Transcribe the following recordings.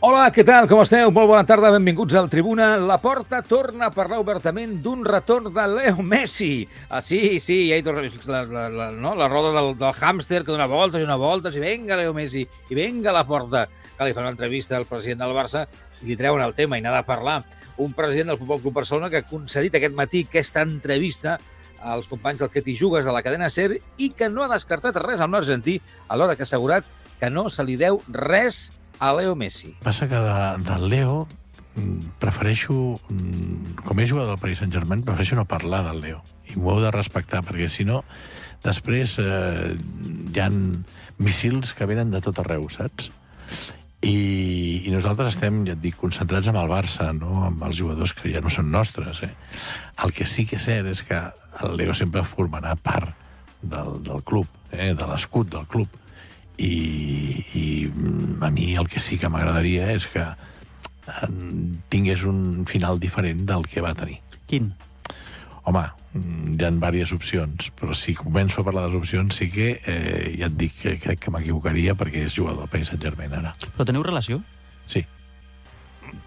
Hola, què tal? Com esteu? Molt bona tarda, benvinguts al Tribuna. La Porta torna a parlar obertament d'un retorn de Leo Messi. Ah, sí, sí, ja hi torna la, la, la, no? la roda del, del hàmster que dona voltes i una voltes i venga Leo Messi, i venga la Porta. Que li fa una entrevista al president del Barça i li treuen el tema i n'ha de parlar. Un president del Futbol Club Barcelona que ha concedit aquest matí aquesta entrevista als companys del Que t'hi jugues de la cadena SER i que no ha descartat res amb l'argentí a l'hora que ha assegurat que no se li deu res a Leo Messi. Passa que de, del Leo mm, prefereixo, mm, com és jugador del Paris Saint-Germain, prefereixo no parlar del Leo. I m'ho heu de respectar, perquè si no, després eh, hi han missils que venen de tot arreu, saps? I, i nosaltres estem, ja et dic, concentrats amb el Barça, no amb els jugadors que ja no són nostres. Eh? El que sí que és cert és que el Leo sempre formarà part del, del club, eh? de l'escut del club i, i a mi el que sí que m'agradaria és que eh, tingués un final diferent del que va tenir. Quin? Home, hi ha diverses opcions, però si començo a parlar de les opcions sí que eh, ja et dic que crec que m'equivocaria perquè és jugador del Paris Saint-Germain ara. Però teniu relació? Sí.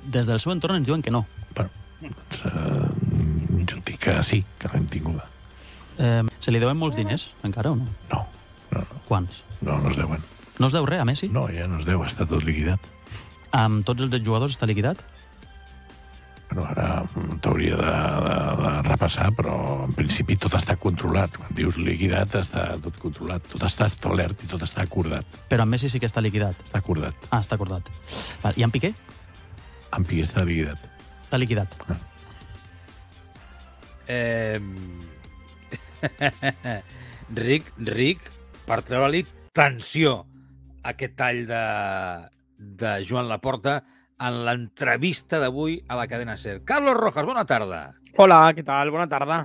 Des del seu entorn ens diuen que no. Bueno, doncs, eh, jo dic que sí, que l'hem tinguda. Eh, se li deuen molts diners, encara, o no? No, no, no, Quants? No, no es deuen. No es deu res a Messi? No, ja no es deu, està tot liquidat. Amb tots els jugadors està liquidat? Bueno, ara mm, t'hauria de, de, de repassar, però en principi tot està controlat. Quan dius liquidat, està tot controlat. Tot està establert i tot està acordat. Però amb Messi sí que està liquidat. Està acordat. Ah, està acordat. Val. I amb Piqué? En Piqué està liquidat. Està liquidat. Eh... ric, ric, per treure-li tensió a aquest tall de, de Joan Laporta en l'entrevista d'avui a la cadena SER. Carlos Rojas, bona tarda. Hola, què tal? Bona tarda.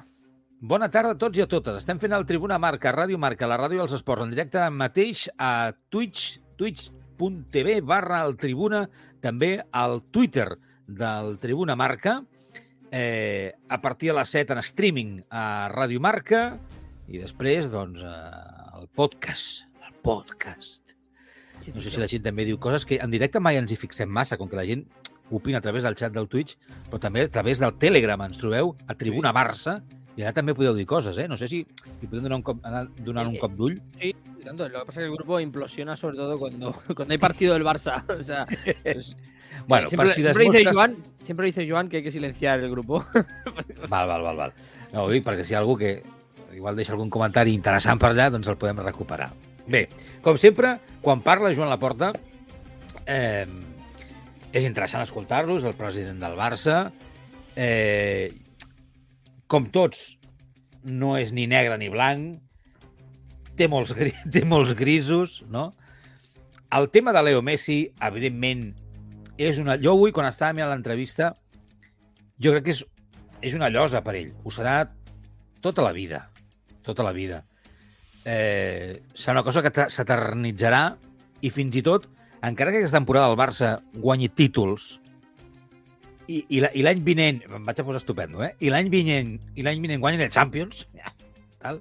Bona tarda a tots i a totes. Estem fent el Tribuna Marca, Ràdio Marca, la ràdio dels esports, en directe mateix a Twitch, twitch.tv barra el Tribuna, també al Twitter del Tribuna Marca, eh, a partir de les 7 en streaming a Ràdio Marca i després, doncs, eh, el podcast, podcast. No sé si la gent també diu coses que en directe mai ens hi fixem massa, com que la gent opina a través del xat del Twitch, però també a través del Telegram ens trobeu a Tribuna Barça i allà també podeu dir coses, eh? No sé si hi podem donar un cop, anar donant un cop d'ull. Sí, tanto. Lo que pasa es que el grupo implosiona sobre todo cuando, cuando hay partido del Barça. O sea, pues, Bueno, siempre, per si siempre dice desmostres... Joan, siempre dice Joan que hay que silenciar el grupo. Val, val, val, val. No, ho dic perquè si hi ha algú que igual deixa algun comentari interessant per allà, doncs el podem recuperar. Bé, com sempre, quan parla Joan Laporta, eh, és interessant escoltar-los, el president del Barça. Eh, com tots, no és ni negre ni blanc, té molts, gri té molts grisos, no? El tema de Leo Messi, evidentment, és una... Jo avui, quan estava mirant l'entrevista, jo crec que és, és una llosa per ell. Ho serà tota la vida. Tota la vida. Eh, serà una cosa que te- s'eternitzarà i fins i tot, encara que aquesta temporada el Barça guanyi títols i, i la- i l'any vinent, em vaig a posar estupendo, eh? I l'any vinent, i l'any vinent guanyin el Champions, ja, tal,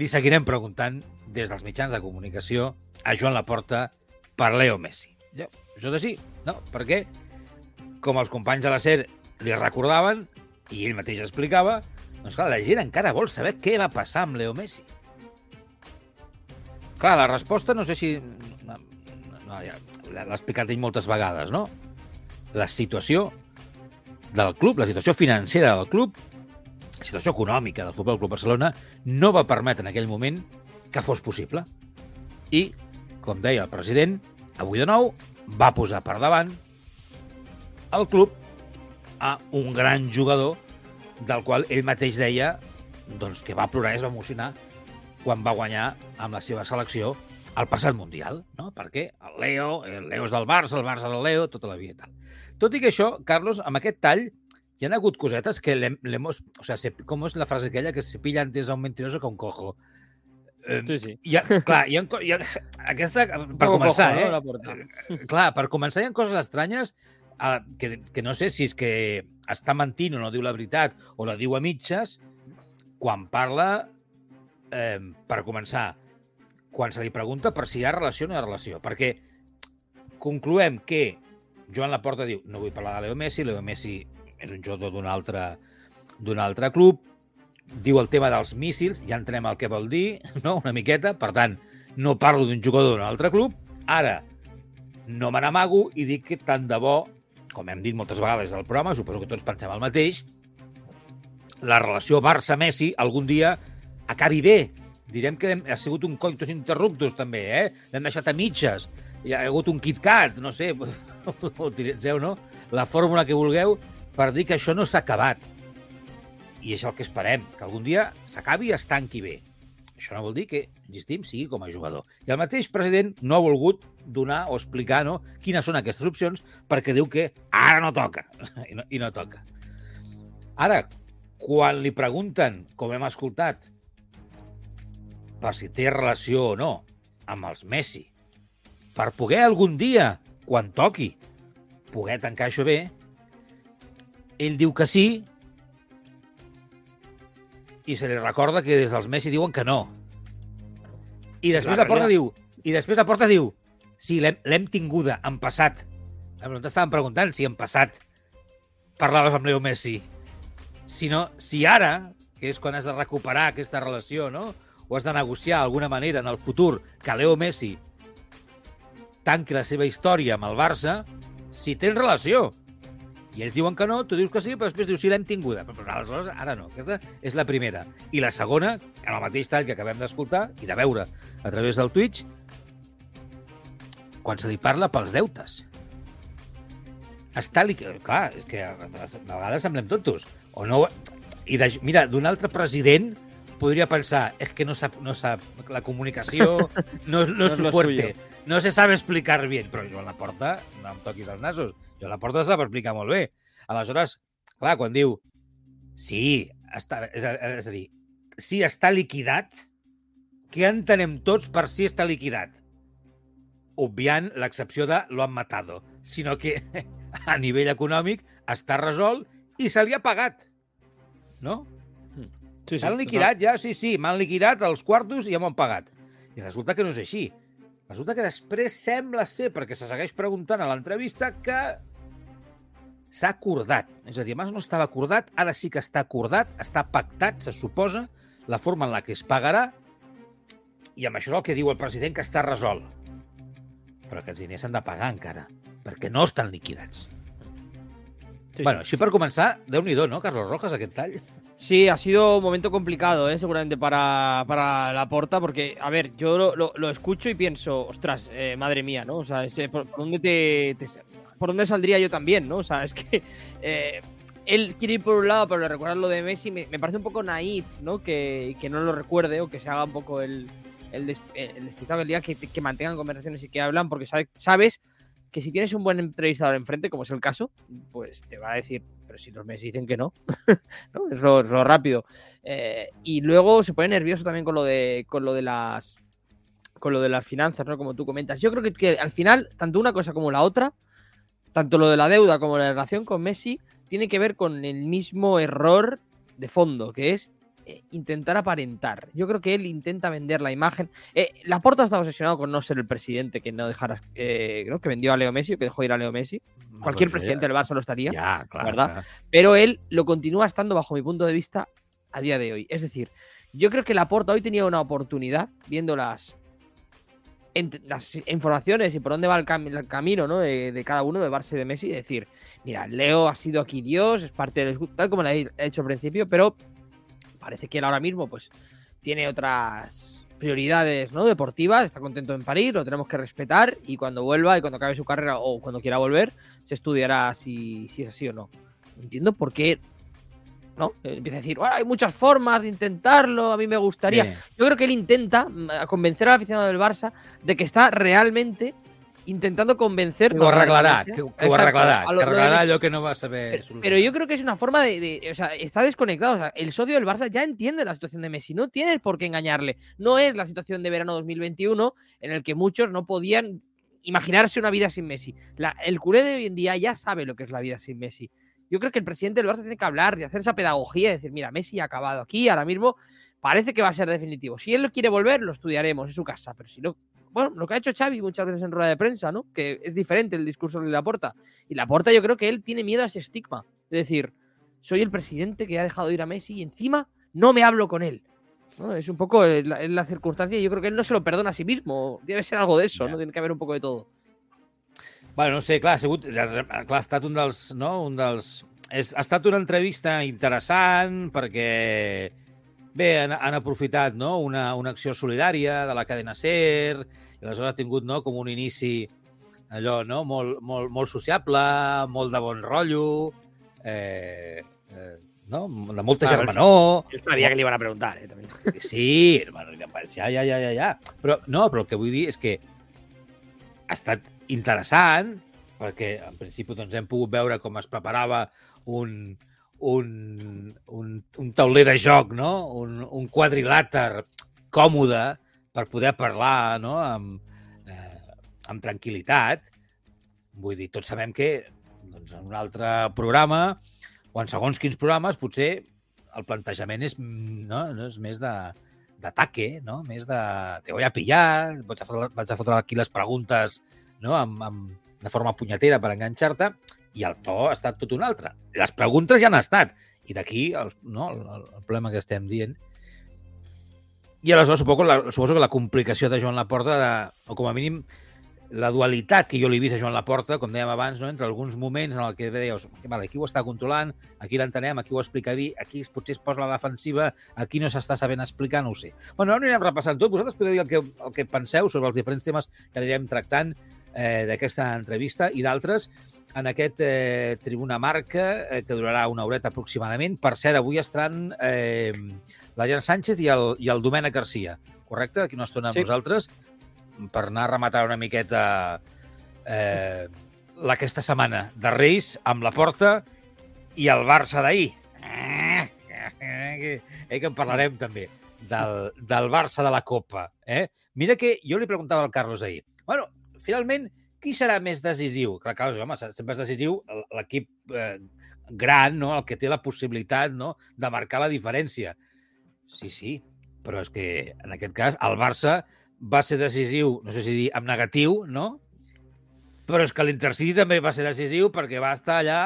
li seguirem preguntant des dels mitjans de comunicació a Joan Laporta per Leo Messi. Jo, això de sí, no? Perquè, com els companys de la SER li recordaven, i ell mateix explicava, doncs clar, la gent encara vol saber què va passar amb Leo Messi. Clar, la resposta no sé si... No, ja, L'ha explicat ell moltes vegades, no? La situació del club, la situació financera del club, la situació econòmica del Futbol Club Barcelona no va permetre en aquell moment que fos possible. I, com deia el president, avui de nou va posar per davant el club a un gran jugador del qual ell mateix deia doncs, que va plorar i es va emocionar quan va guanyar amb la seva selecció el passat Mundial, no? Perquè el Leo, el Leo és del Barça, el Barça del Leo, tota la vida i tal. Tot i que això, Carlos, amb aquest tall hi ha hagut cosetes que le, le hemos... O sea, se, com és la frase aquella que se pilla antes a un mentiroso que un cojo? Eh, Sí, sí. hi ha, clar, hi ha, hi ha, aquesta, per poco començar, cojo, eh? no, porta? clar, per començar hi ha coses estranyes eh, que, que no sé si és que està mentint o no diu la veritat o la diu a mitges quan parla, eh, per començar, quan se li pregunta per si hi ha relació o no hi ha relació. Perquè concloem que Joan Laporta diu, no vull parlar de Leo Messi, Leo Messi és un jugador d'un altre, d'un altre club, diu el tema dels míssils, ja entrem al que vol dir, no? una miqueta, per tant, no parlo d'un jugador d'un altre club, ara no me n'amago i dic que tant de bo, com hem dit moltes vegades al programa, suposo que tots pensem el mateix, la relació Barça-Messi algun dia acabi bé. Direm que ha sigut un coitus interruptus, també, eh? L'hem deixat a mitges. Hi ha hagut un KitKat, no sé, utilitzeu, no? La fórmula que vulgueu per dir que això no s'ha acabat. I és el que esperem, que algun dia s'acabi i es tanqui bé. Això no vol dir que, insistim, sigui com a jugador. I el mateix president no ha volgut donar o explicar no, quines són aquestes opcions perquè diu que ara no toca. I no, i no toca. Ara, quan li pregunten, com hem escoltat, per si té relació o no amb els Messi, per poder algun dia, quan toqui, poder tancar això bé, ell diu que sí i se li recorda que des dels Messi diuen que no. I després la, La porta diu, i després la porta diu, sí, l'hem tinguda, en passat. No t'estàvem preguntant si en passat parlaves amb Leo Messi. Si no, si ara, que és quan has de recuperar aquesta relació, no? O has de negociar d'alguna manera en el futur que Leo Messi tanqui la seva història amb el Barça, si tens relació. I ells diuen que no, tu dius que sí, però després dius sí, l'hem tinguda. Però, però aleshores, ara no. Aquesta és la primera. I la segona, en el mateix tall que acabem d'escoltar i de veure a través del Twitch, quan se li parla pels deutes. Està li... Clar, és que a vegades semblem tontos. O no... I de... Mira, d'un altre president podria pensar, és que no sap, no sap la comunicació, no, no, No és lo fuerte, no se sabe explicar bien. Però Joan Laporta, no em toquis els nassos, Joan Laporta sap explicar molt bé. Aleshores, clar, quan diu sí, està, és, a, és a dir, sí està liquidat, què entenem tots per si està liquidat? Obviant l'excepció de lo han matado, sinó que a nivell econòmic està resolt i se li ha pagat. No? Sí, S'han liquidat ja, sí, sí, m'han liquidat els quartos i ja m'han pagat. I resulta que no és així. Resulta que després sembla ser, perquè se segueix preguntant a l'entrevista, que s'ha acordat. És a dir, abans no estava acordat, ara sí que està acordat, està pactat, se suposa, la forma en la que es pagarà, i amb això és el que diu el president, que està resolt. Però aquests diners s'han de pagar encara, perquè no estan liquidats. Sí, Bueno, així per començar, déu nhi no, Carlos Rojas, aquest tall? Sí, ha sido un momento complicado, ¿eh? seguramente para, para la porta, porque, a ver, yo lo, lo- escucho y pienso, ostras, eh, madre mía, ¿no? O sea, por, dónde te, por dónde saldría yo también, ¿no? O sea, es que eh, él quiere ir por un lado, pero recordar lo de Messi me, parece un poco naif, ¿no? Que, que no lo recuerde o que se haga un poco el, el, el despistado el día que, que mantengan conversaciones y que hablan, porque sabe- sabes que si tienes un buen entrevistador enfrente, como es el caso, pues te va a decir, pero si los Messi dicen que no. Es lo, rápido. Eh, y luego se pone nervioso también con lo de con lo de las con lo de las finanzas, ¿no? Como tú comentas. Yo creo que, al final, tanto una cosa como la otra, tanto lo de la deuda como la relación con Messi, tiene que ver con el mismo error de fondo, que es eh, intentar aparentar. Yo creo que él intenta vender la imagen. Eh, Laporta está obsesionado con no ser el presidente que no dejara, eh, que vendió a Leo Messi o que dejó ir a Leo Messi. Cualquier presidente del Barça lo estaría. ¿verdad? pero él lo continúa estando bajo mi punto de vista a día de hoy. Es decir, yo creo que Laporta hoy tenía una oportunidad, viendo las, las informaciones y por dónde va el, cam- el camino ¿no? de, de cada uno, de Barça y de Messi, de decir, mira, Leo ha sido aquí Dios, es parte del tal como le he hecho al principio, pero parece que él ahora mismo pues tiene otras prioridades ¿no? deportivas, está contento en París, lo tenemos que respetar y cuando vuelva y cuando acabe su carrera o cuando quiera volver, se estudiará si, si es así o no. No entiendo por qué ¿no? Empieza a decir, "Bueno, hay muchas formas de intentarlo, a mí me gustaría. Sí. Yo creo que él intenta mm, a convencer al aficionado del Barça de que está realmente intentando convencer. Que a arreglarà, dirigencia. que, que a lo- lo de que no va saber Pero, pero yo creo que es una forma de, de- O sea, está desconectado. O sea, el socio del Barça ya entiende la situación de Messi. No tienes por qué engañarle. No es la situación de verano 2021 en el que muchos no podían imaginarse una vida sin Messi. La- el culé de hoy en día ya sabe lo que es la vida sin Messi. Yo creo que el presidente del Barça tiene que hablar y hacer esa pedagogía y decir, mira, Messi ha acabado aquí, ahora mismo parece que va a ser definitivo. Si él quiere volver, lo estudiaremos, es su casa, pero si no, bueno, lo que ha hecho Xavi muchas veces en rueda de prensa, ¿no? Que es diferente el discurso de Laporta. Y Laporta yo creo que él tiene miedo a ese estigma. Es decir, soy el presidente que ha dejado ir a Messi y encima no me hablo con él. ¿no? Es un poco la, la circunstancia y yo creo que él no se lo perdona a sí mismo. Debe ser algo de eso. ¿no? Tiene que haber un poco de todo. Bueno, no sé, clar, ha sigut, clar, ha estat un dels, no, un dels... És, ha estat una entrevista interessant perquè, bé, han, han aprofitat no, una, una acció solidària de la cadena SER, i aleshores ha tingut no, com un inici allò, no, molt, molt, molt sociable, molt de bon rotllo, eh, eh, no, de molta Clar, germanor, Él sabía que le iban a preguntar, ¿eh? También. Sí, bueno, ja, ja, ja, ja, ja. Però, no, però el que vull dir és que ha estat interessant, perquè en principi doncs, hem pogut veure com es preparava un, un, un, un tauler de joc, no? un, un quadrilàter còmode per poder parlar no? amb, eh, amb tranquil·litat. Vull dir, tots sabem que doncs, en un altre programa o en segons quins programes potser el plantejament és, no, no és més de d'ataque, no? més de te voy a pillar, vaig a fotre, vaig a fotre aquí les preguntes no? amb, amb, de forma punyetera per enganxar-te, i el to ha estat tot un altre. Les preguntes ja han estat, i d'aquí el, no, el, el problema que estem dient. I aleshores suposo, la, suposo que la complicació de Joan Laporta, de, o com a mínim la dualitat que jo li he vist a Joan Laporta, com dèiem abans, no? entre alguns moments en el que deies, vale, aquí ho està controlant, aquí l'entenem, aquí ho explica bé, aquí potser es posa la defensiva, aquí no s'està sabent explicar, no ho sé. Bueno, ara anirem repassant tot. Vosaltres podeu dir el que, el que penseu sobre els diferents temes que anirem tractant eh, d'aquesta entrevista i d'altres en aquest eh, Tribuna Marca, eh, que durarà una horeta aproximadament. Per cert, avui estaran eh, la Jan Sánchez i el, i el Domènec Garcia, correcte? Aquí una estona amb Sí. nosaltres per anar a rematar una miqueta eh, aquesta setmana de Reis amb la porta i el Barça d'ahir. Eh, eh, eh, que en parlarem també del, del Barça de la Copa. Eh? Mira que jo li preguntava al Carlos ahir, bueno, finalment, qui serà més decisiu? Clar, Carlos, home, sempre és decisiu l'equip eh, gran, no? el que té la possibilitat no? de marcar la diferència. Sí, sí, però és que en aquest cas el Barça va ser decisiu, no sé si dir en negatiu, no? Però és que l'Intercity també va ser decisiu perquè va estar allà,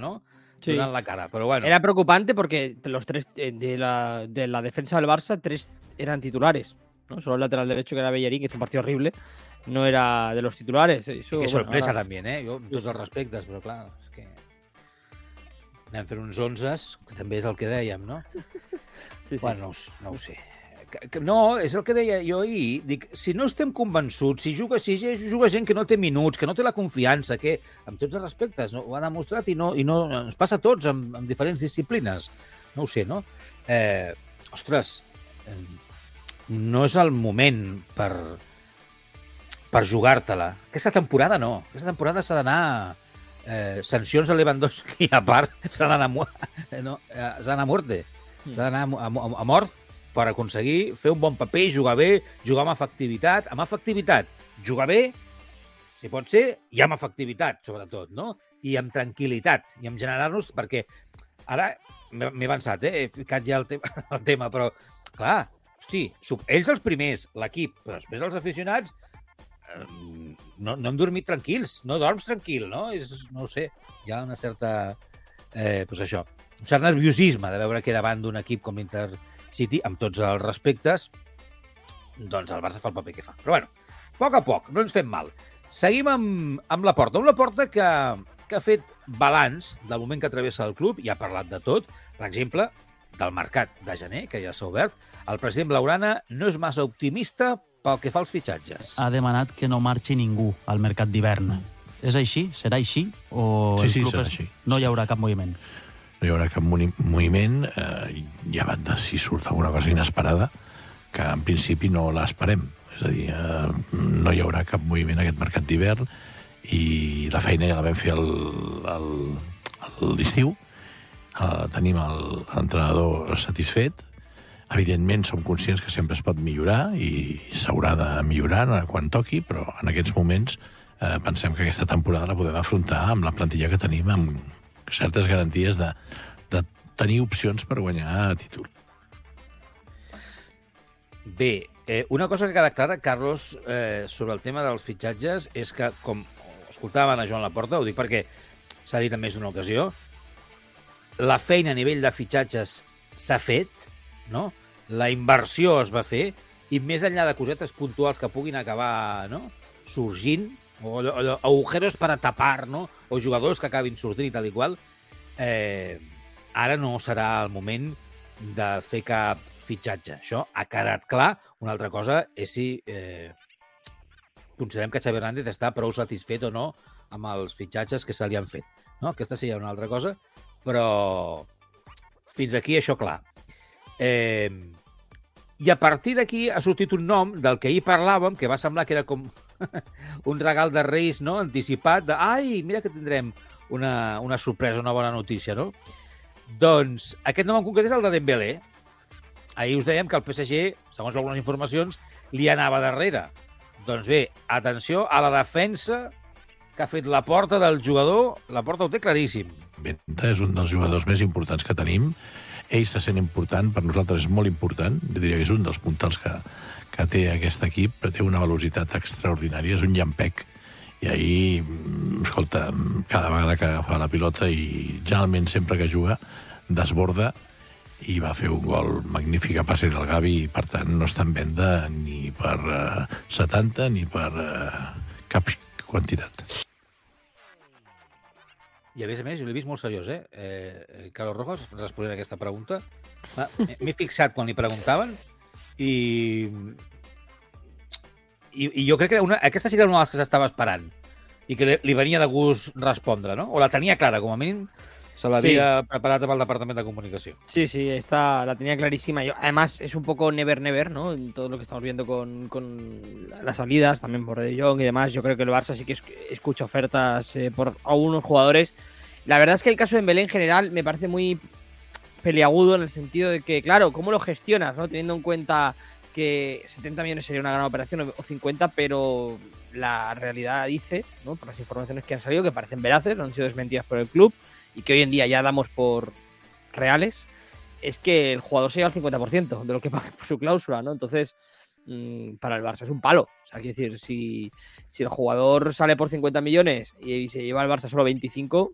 no? Sí. Donant la cara. Però bueno, Era preocupante porque los tres eh, de la, de la defensa del Barça, tres eran titulares. ¿no? Solo el lateral derecho, que era Bellerín, que es un partido horrible, no era de los titulares. Eso, que bueno, sorpresa ahora- també, eh? Jo, amb tots els respectes, però clar, és que anem fent uns 11, que també és el que dèiem, no? Sí, sí. Bueno, no, no ho sé. Que- que- No, és el que deia jo ahir. Dic, si no estem convençuts, si juga, si juga gent que no té minuts, que no té la confiança, que, amb tots els respectes, no, ho ha demostrat i no, i no ens passa a tots amb, amb diferents disciplines. No ho sé, no? Eh, ostres, eh, no és el moment per, per jugar-te-la. Aquesta temporada no. Aquesta temporada s'ha d'anar eh, sancions a Lewandowski a part s'ha d'anar a, mu- no, eh, a muerte. S'ha d'anar a, a, a mort per aconseguir fer un bon paper, jugar bé, jugar amb efectivitat. Amb efectivitat, jugar bé, si pot ser, i amb efectivitat, sobretot, no? I amb tranquil·litat, i amb generar-nos, perquè ara m'he avançat, eh? he ficat ja el, tema, el tema, però, clar, hosti, ells els primers, l'equip, però després els aficionats, eh, no, no hem dormit tranquils, no dorms tranquil, no? És, no ho sé, hi ha una certa... Eh, doncs això, un cert nerviosisme de veure que davant d'un equip com l'Intercity, amb tots els respectes, doncs el Barça fa el paper que fa. Però bueno, a poc a poc, no ens fem mal. Seguim amb, amb la porta. Una porta que, que ha fet balanç del moment que travessa el club i ha parlat de tot. Per exemple, del mercat de gener, que ja s'ha obert. El president Blaurana no és massa optimista pel que fa als fitxatges. Ha demanat que no marxi ningú al mercat d'hivern. És així? Serà així? O Sí, el sí, club serà és- així. no hi haurà cap moviment? no hi haurà cap moviment, eh, llevat de si surt alguna cosa inesperada, que en principi no l'esperem. És a dir, eh, no hi haurà cap moviment en aquest mercat d'hivern i la feina ja la vam fer al- al- a l'estiu. Eh, tenim el- l'entrenador satisfet. Evidentment, som conscients que sempre es pot millorar i s'haurà de millorar quan toqui, però en aquests moments eh, pensem que aquesta temporada la podem afrontar amb la plantilla que tenim, amb certes garanties de, de tenir opcions per guanyar títol. Bé, Eh, una cosa que queda clara, Carlos, eh, sobre el tema dels fitxatges és que, com escoltàvem a Joan Laporta, ho dic perquè s'ha dit en més d'una ocasió, la feina a nivell de fitxatges s'ha fet, no? La inversió es va fer, i més enllà de cosetes puntuals que puguin acabar no? sorgint, o allò, allò, agujeros per a tapar, no? o jugadors que acabin sortint i tal i qual, eh, ara no serà el moment de fer cap fitxatge. Això ha quedat clar. Una altra cosa és si eh, considerem que Xavi Hernández està prou satisfet o no amb els fitxatges que se li han fet. No? Aquesta seria una altra cosa, però fins aquí això clar. Eh, I a partir d'aquí ha sortit un nom del que ahir parlàvem, que va semblar que era com un regal de Reis no? anticipat, de ai, mira que tindrem una, una sorpresa, una bona notícia, no? Doncs aquest nom en concret és el de Dembélé. Ahir us dèiem que el PSG, segons algunes informacions, li anava darrere. Doncs bé, atenció a la defensa que ha fet la porta del jugador. La porta ho té claríssim. Benta és un dels jugadors més importants que tenim. Ell se sent important, per nosaltres és molt important. Jo diria que és un dels puntals que, que té aquest equip, però té una velocitat extraordinària, és un llampec. I ahir, mm, escolta, cada vegada que agafa la pilota i generalment sempre que juga, desborda i va fer un gol magnífic a passe del Gavi i, per tant, no està en venda ni per uh, 70 ni per uh, cap quantitat. I a més a més, jo l'he vist molt seriós, eh? eh Carlos Rojas, responent a aquesta pregunta. M'he fixat quan li preguntaven i... I, i jo crec que una, aquesta sí que era una de les que s'estava esperant i que li, li venia de gust respondre, no? O la tenia clara, com a mínim se l'havia sí. preparat amb el Departament de Comunicació. Sí, sí, esta la tenía clarísima. Yo, además, es un poco never, never, ¿no? En todo lo que estamos viendo con, con las salidas, también por De Jong y demás. Yo creo que el Barça sí que escucha ofertas eh, por algunos jugadores. La verdad es que el caso de Dembélé en general me parece muy peliagudo en el sentido de que, claro, ¿cómo lo gestionas, no? Teniendo en cuenta que 70 millones sería una gran operación o 50, pero la realidad dice, ¿no? por las informaciones que han salido, que parecen veraces, no han sido desmentidas por el club, y que hoy en día ya damos por reales, es que el jugador se lleva el 50% de lo que paga por su cláusula, ¿no? Entonces, mmm, para el Barça es un palo. O sea, quiero decir, si, si el jugador sale por 50 millones y, se lleva el Barça solo 25,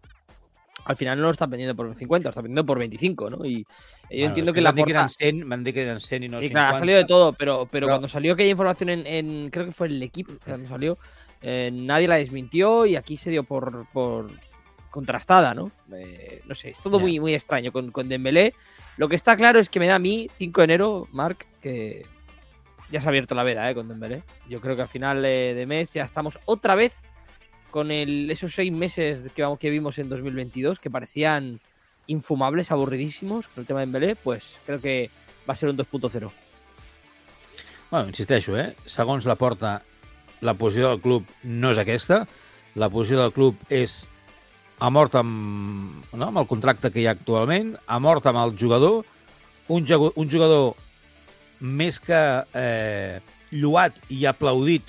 al final no lo está vendiendo por 50, lo está vendiendo por 25, ¿no? Y yo bueno, entiendo que la porta... 100, me han dicho que eran 100 y no sí, 50. claro, ha salido de todo, pero, pero, cuando salió aquella información en, en, creo que fue el equipo, cuando salió, eh, nadie la desmintió y aquí se dio por, por contrastada, ¿no? Eh, no sé, es todo yeah. muy, muy extraño con, con Dembélé. Lo que está claro es que me da a mí, 5 de enero, Marc, que ya se ha abierto la veda, ¿eh? Con Dembélé. Yo creo que al final eh, de mes ya estamos otra vez con el, esos seis meses que, que vimos en 2022, que parecían infumables, avorridísimos, con el tema de Dembélé, pues creo que va a ser un 2.0. Bueno, insisteixo, eh? Segons la porta, la posició del club no és aquesta. La posició del club és ha mort amb, no, amb el contracte que hi ha actualment, ha mort amb el jugador, un, un jugador més que eh, lluat i aplaudit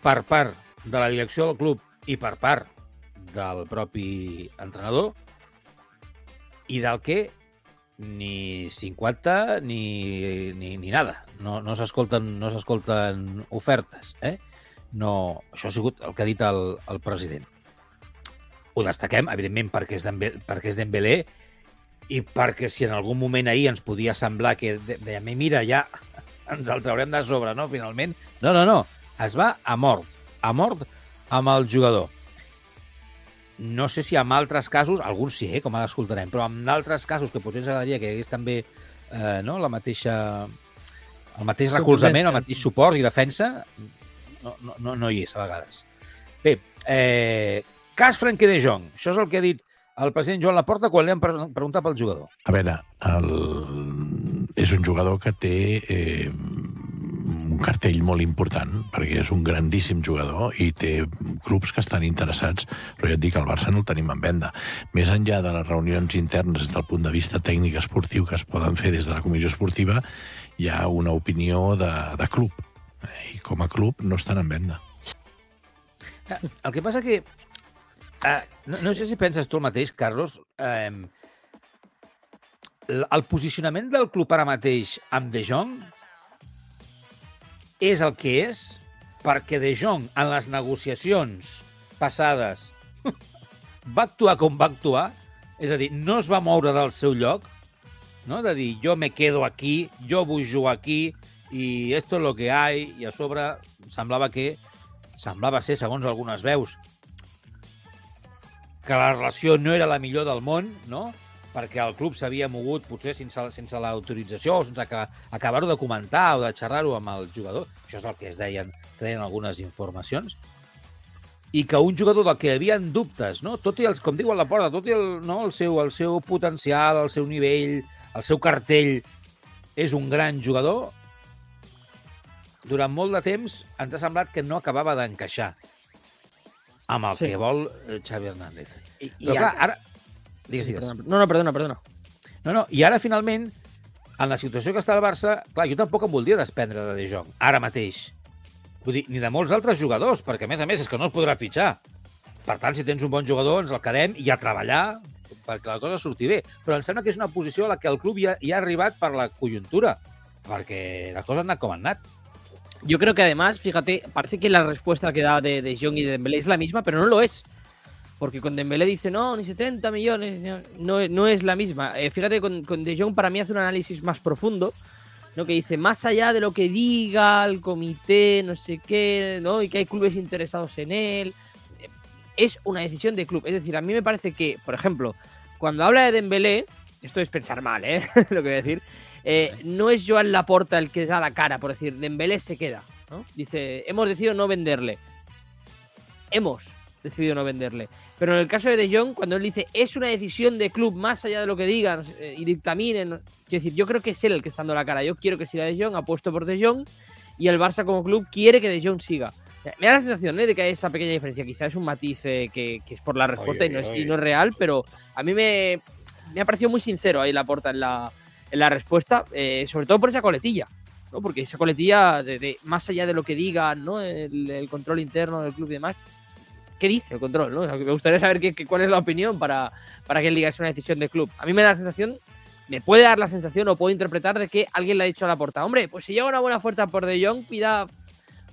per part de la direcció del club i per part del propi entrenador i del que ni 50 ni, ni, ni nada. No, no s'escolten no s'escolten ofertes. Eh? No, això ha sigut el que ha dit el, el president ho destaquem, evidentment, perquè és perquè és Dembélé i perquè si en algun moment ahir ens podia semblar que dèiem, mira, ja ens el traurem de sobre, no?, finalment. No, no, no. Es va a mort. A mort amb el jugador. No sé si en altres casos, alguns sí, eh, com ara escoltarem, però en altres casos que potser ens agradaria que hi hagués també eh, no, la mateixa, el mateix recolzament, el mateix suport i defensa, no, no, no, no hi és a vegades. Bé, eh, Cas Frenkie de Jong. Això és el que ha dit el president Joan Laporta quan li han preguntat pel jugador. A veure, el... és un jugador que té eh, un cartell molt important, perquè és un grandíssim jugador i té grups que estan interessats, però ja et dic, el Barça no el tenim en venda. Més enllà de les reunions internes del punt de vista tècnic esportiu que es poden fer des de la comissió esportiva, hi ha una opinió de, de club. I com a club no estan en venda. El que passa que Uh, no, no sé si penses tu el mateix, Carlos. Uh, el posicionament del club ara mateix amb De Jong és el que és perquè De Jong, en les negociacions passades, va actuar com va actuar, és a dir, no es va moure del seu lloc, no? de dir, jo me quedo aquí, jo vull jugar aquí, i esto es lo que hay, i a sobre semblava que, semblava ser, segons algunes veus, que la relació no era la millor del món, no? perquè el club s'havia mogut potser sense, sense l'autorització o sense aca- acabar-ho de comentar o de xerrar-ho amb el jugador. Això és el que es deien, que deien algunes informacions. I que un jugador del que hi havia dubtes, no? tot i els, com diu a la porta, tot i el, no? el, seu, el seu potencial, el seu nivell, el seu cartell, és un gran jugador, durant molt de temps ens ha semblat que no acabava d'encaixar amb el Sí. que vol eh, Xavi Hernández. I, Però clar, ara... Digues, digues. No, no, perdona, perdona. No, no, i ara finalment, en la situació que està el Barça, clar, jo tampoc em voldria desprendre de De Jong, ara mateix. Vull dir, ni de molts altres jugadors, perquè a més a més és que no es podrà fitxar. Per tant, si tens un bon jugador, ens el quedem i a treballar perquè la cosa surti bé. Però em sembla que és una posició a la que el club ja, ja ha arribat per la conjuntura, perquè les coses han anat com han anat. Yo creo que además, fíjate, parece que la respuesta que da de, de Jong y de Dembélé es la misma, pero no lo es. Porque con Dembélé dice, no, ni 70 millones, no, no es la misma. Eh, fíjate, con, con De Jong para mí hace un análisis más profundo, ¿no? que dice, más allá de lo que diga el comité, no sé qué, ¿no? y que hay clubes interesados en él, eh, es una decisión de club. Es decir, a mí me parece que, por ejemplo, cuando habla de Dembélé, esto es pensar mal, ¿eh? lo que voy a decir, eh, no es Joan Laporta el que da la cara, por decir, Dembélé se queda. ¿no? Dice, hemos decidido no venderle. Hemos decidido no venderle. Pero en el caso de De Jong, cuando él dice, es una decisión de club, más allá de lo que digan eh, y dictaminen, quiero decir, yo creo que es él el que está dando la cara. Yo quiero que siga De Jong, apuesto por De Jong, y el Barça como club quiere que De Jong siga. Me da la sensación ¿eh? de que hay esa pequeña diferencia. Quizás es un matiz eh, que, que es por la respuesta Oye, y, no es, oye. y no es real, pero a mí me, me ha parecido muy sincero ahí la porta en la, la respuesta, eh, sobre todo por esa coletilla, ¿no? Porque esa coletilla, de, más allá de lo que digan, ¿no? El, control interno del club y demás, ¿qué dice el control? ¿no? Me gustaría saber qué, qué- cuál es la opinión para, para que él diga es una decisión del club. A mí me da la sensación, me puede dar la sensación o puedo interpretar de que alguien le ha dicho a la porta, hombre, pues si llega una buena oferta por De Jong, pida,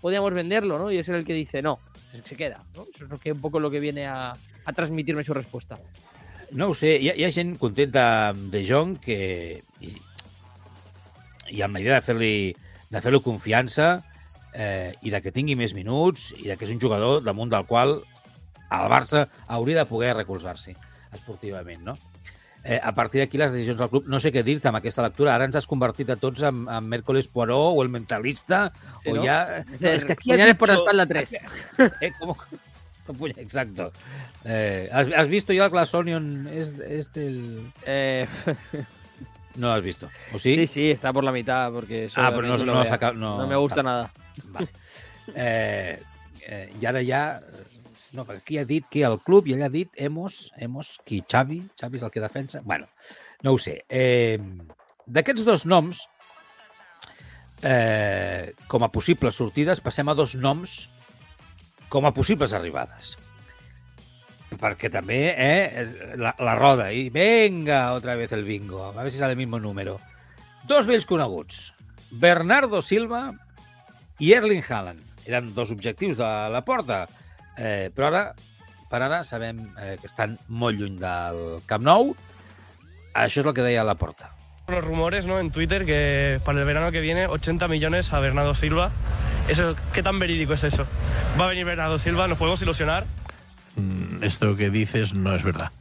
podríamos venderlo, ¿no? Y es el que dice, no, se queda, ¿no? Eso es lo que, un poco lo que viene a, transmitirme su respuesta. No ho sé, hi ha, hi contenta De Jong que... I, i amb la idea de fer-li de fer confiança eh, i de que tingui més minuts i de que és un jugador damunt del qual el Barça hauria de poder recolzar-s'hi esportivament, no? Eh, a partir d'aquí, les decisions del club, no sé què dir-te amb aquesta lectura. Ara ens has convertit a tots en, en Mércoles Poirot o el mentalista, Sí, o ¿no? ja... No, és que aquí ha Puñales por la dicho- espalda 3. Eh. ¿Cómo? Exacto. Eh, ¿has, has visto ya Glass Onion? ¿Es, es del...? Eh, No lo has visto. ¿O sí? sí, sí, está por la mitad porque eso Ah, pero no, no, saca, no, No me gusta tal. nada. Vale. Eh, eh, I ara ja... No, perquè aquí ha dit que el club i ell ha dit hemos, hemos, qui? Xavi? Xavi és el que defensa? Bueno, no ho sé. Eh, D'aquests dos noms, eh, com a possibles sortides, passem a dos noms com a possibles arribades. Perquè també, eh, la, la roda, i venga, otra vez el bingo, a ver si sale el mismo número. Dos vells coneguts, Bernardo Silva i Erling Haaland. Eren dos objectius de la porta, eh, però ara, per ara, sabem eh, que estan molt lluny del Camp Nou. Això és el que deia la porta. Los rumores ¿no? en Twitter que para el verano que viene 80 millones a Bernardo Silva. Eso, ¿Qué tan verídico es eso? ¿Va a venir Bernardo Silva? ¿Nos podemos ilusionar? Mm, Esto que dices no es verdad.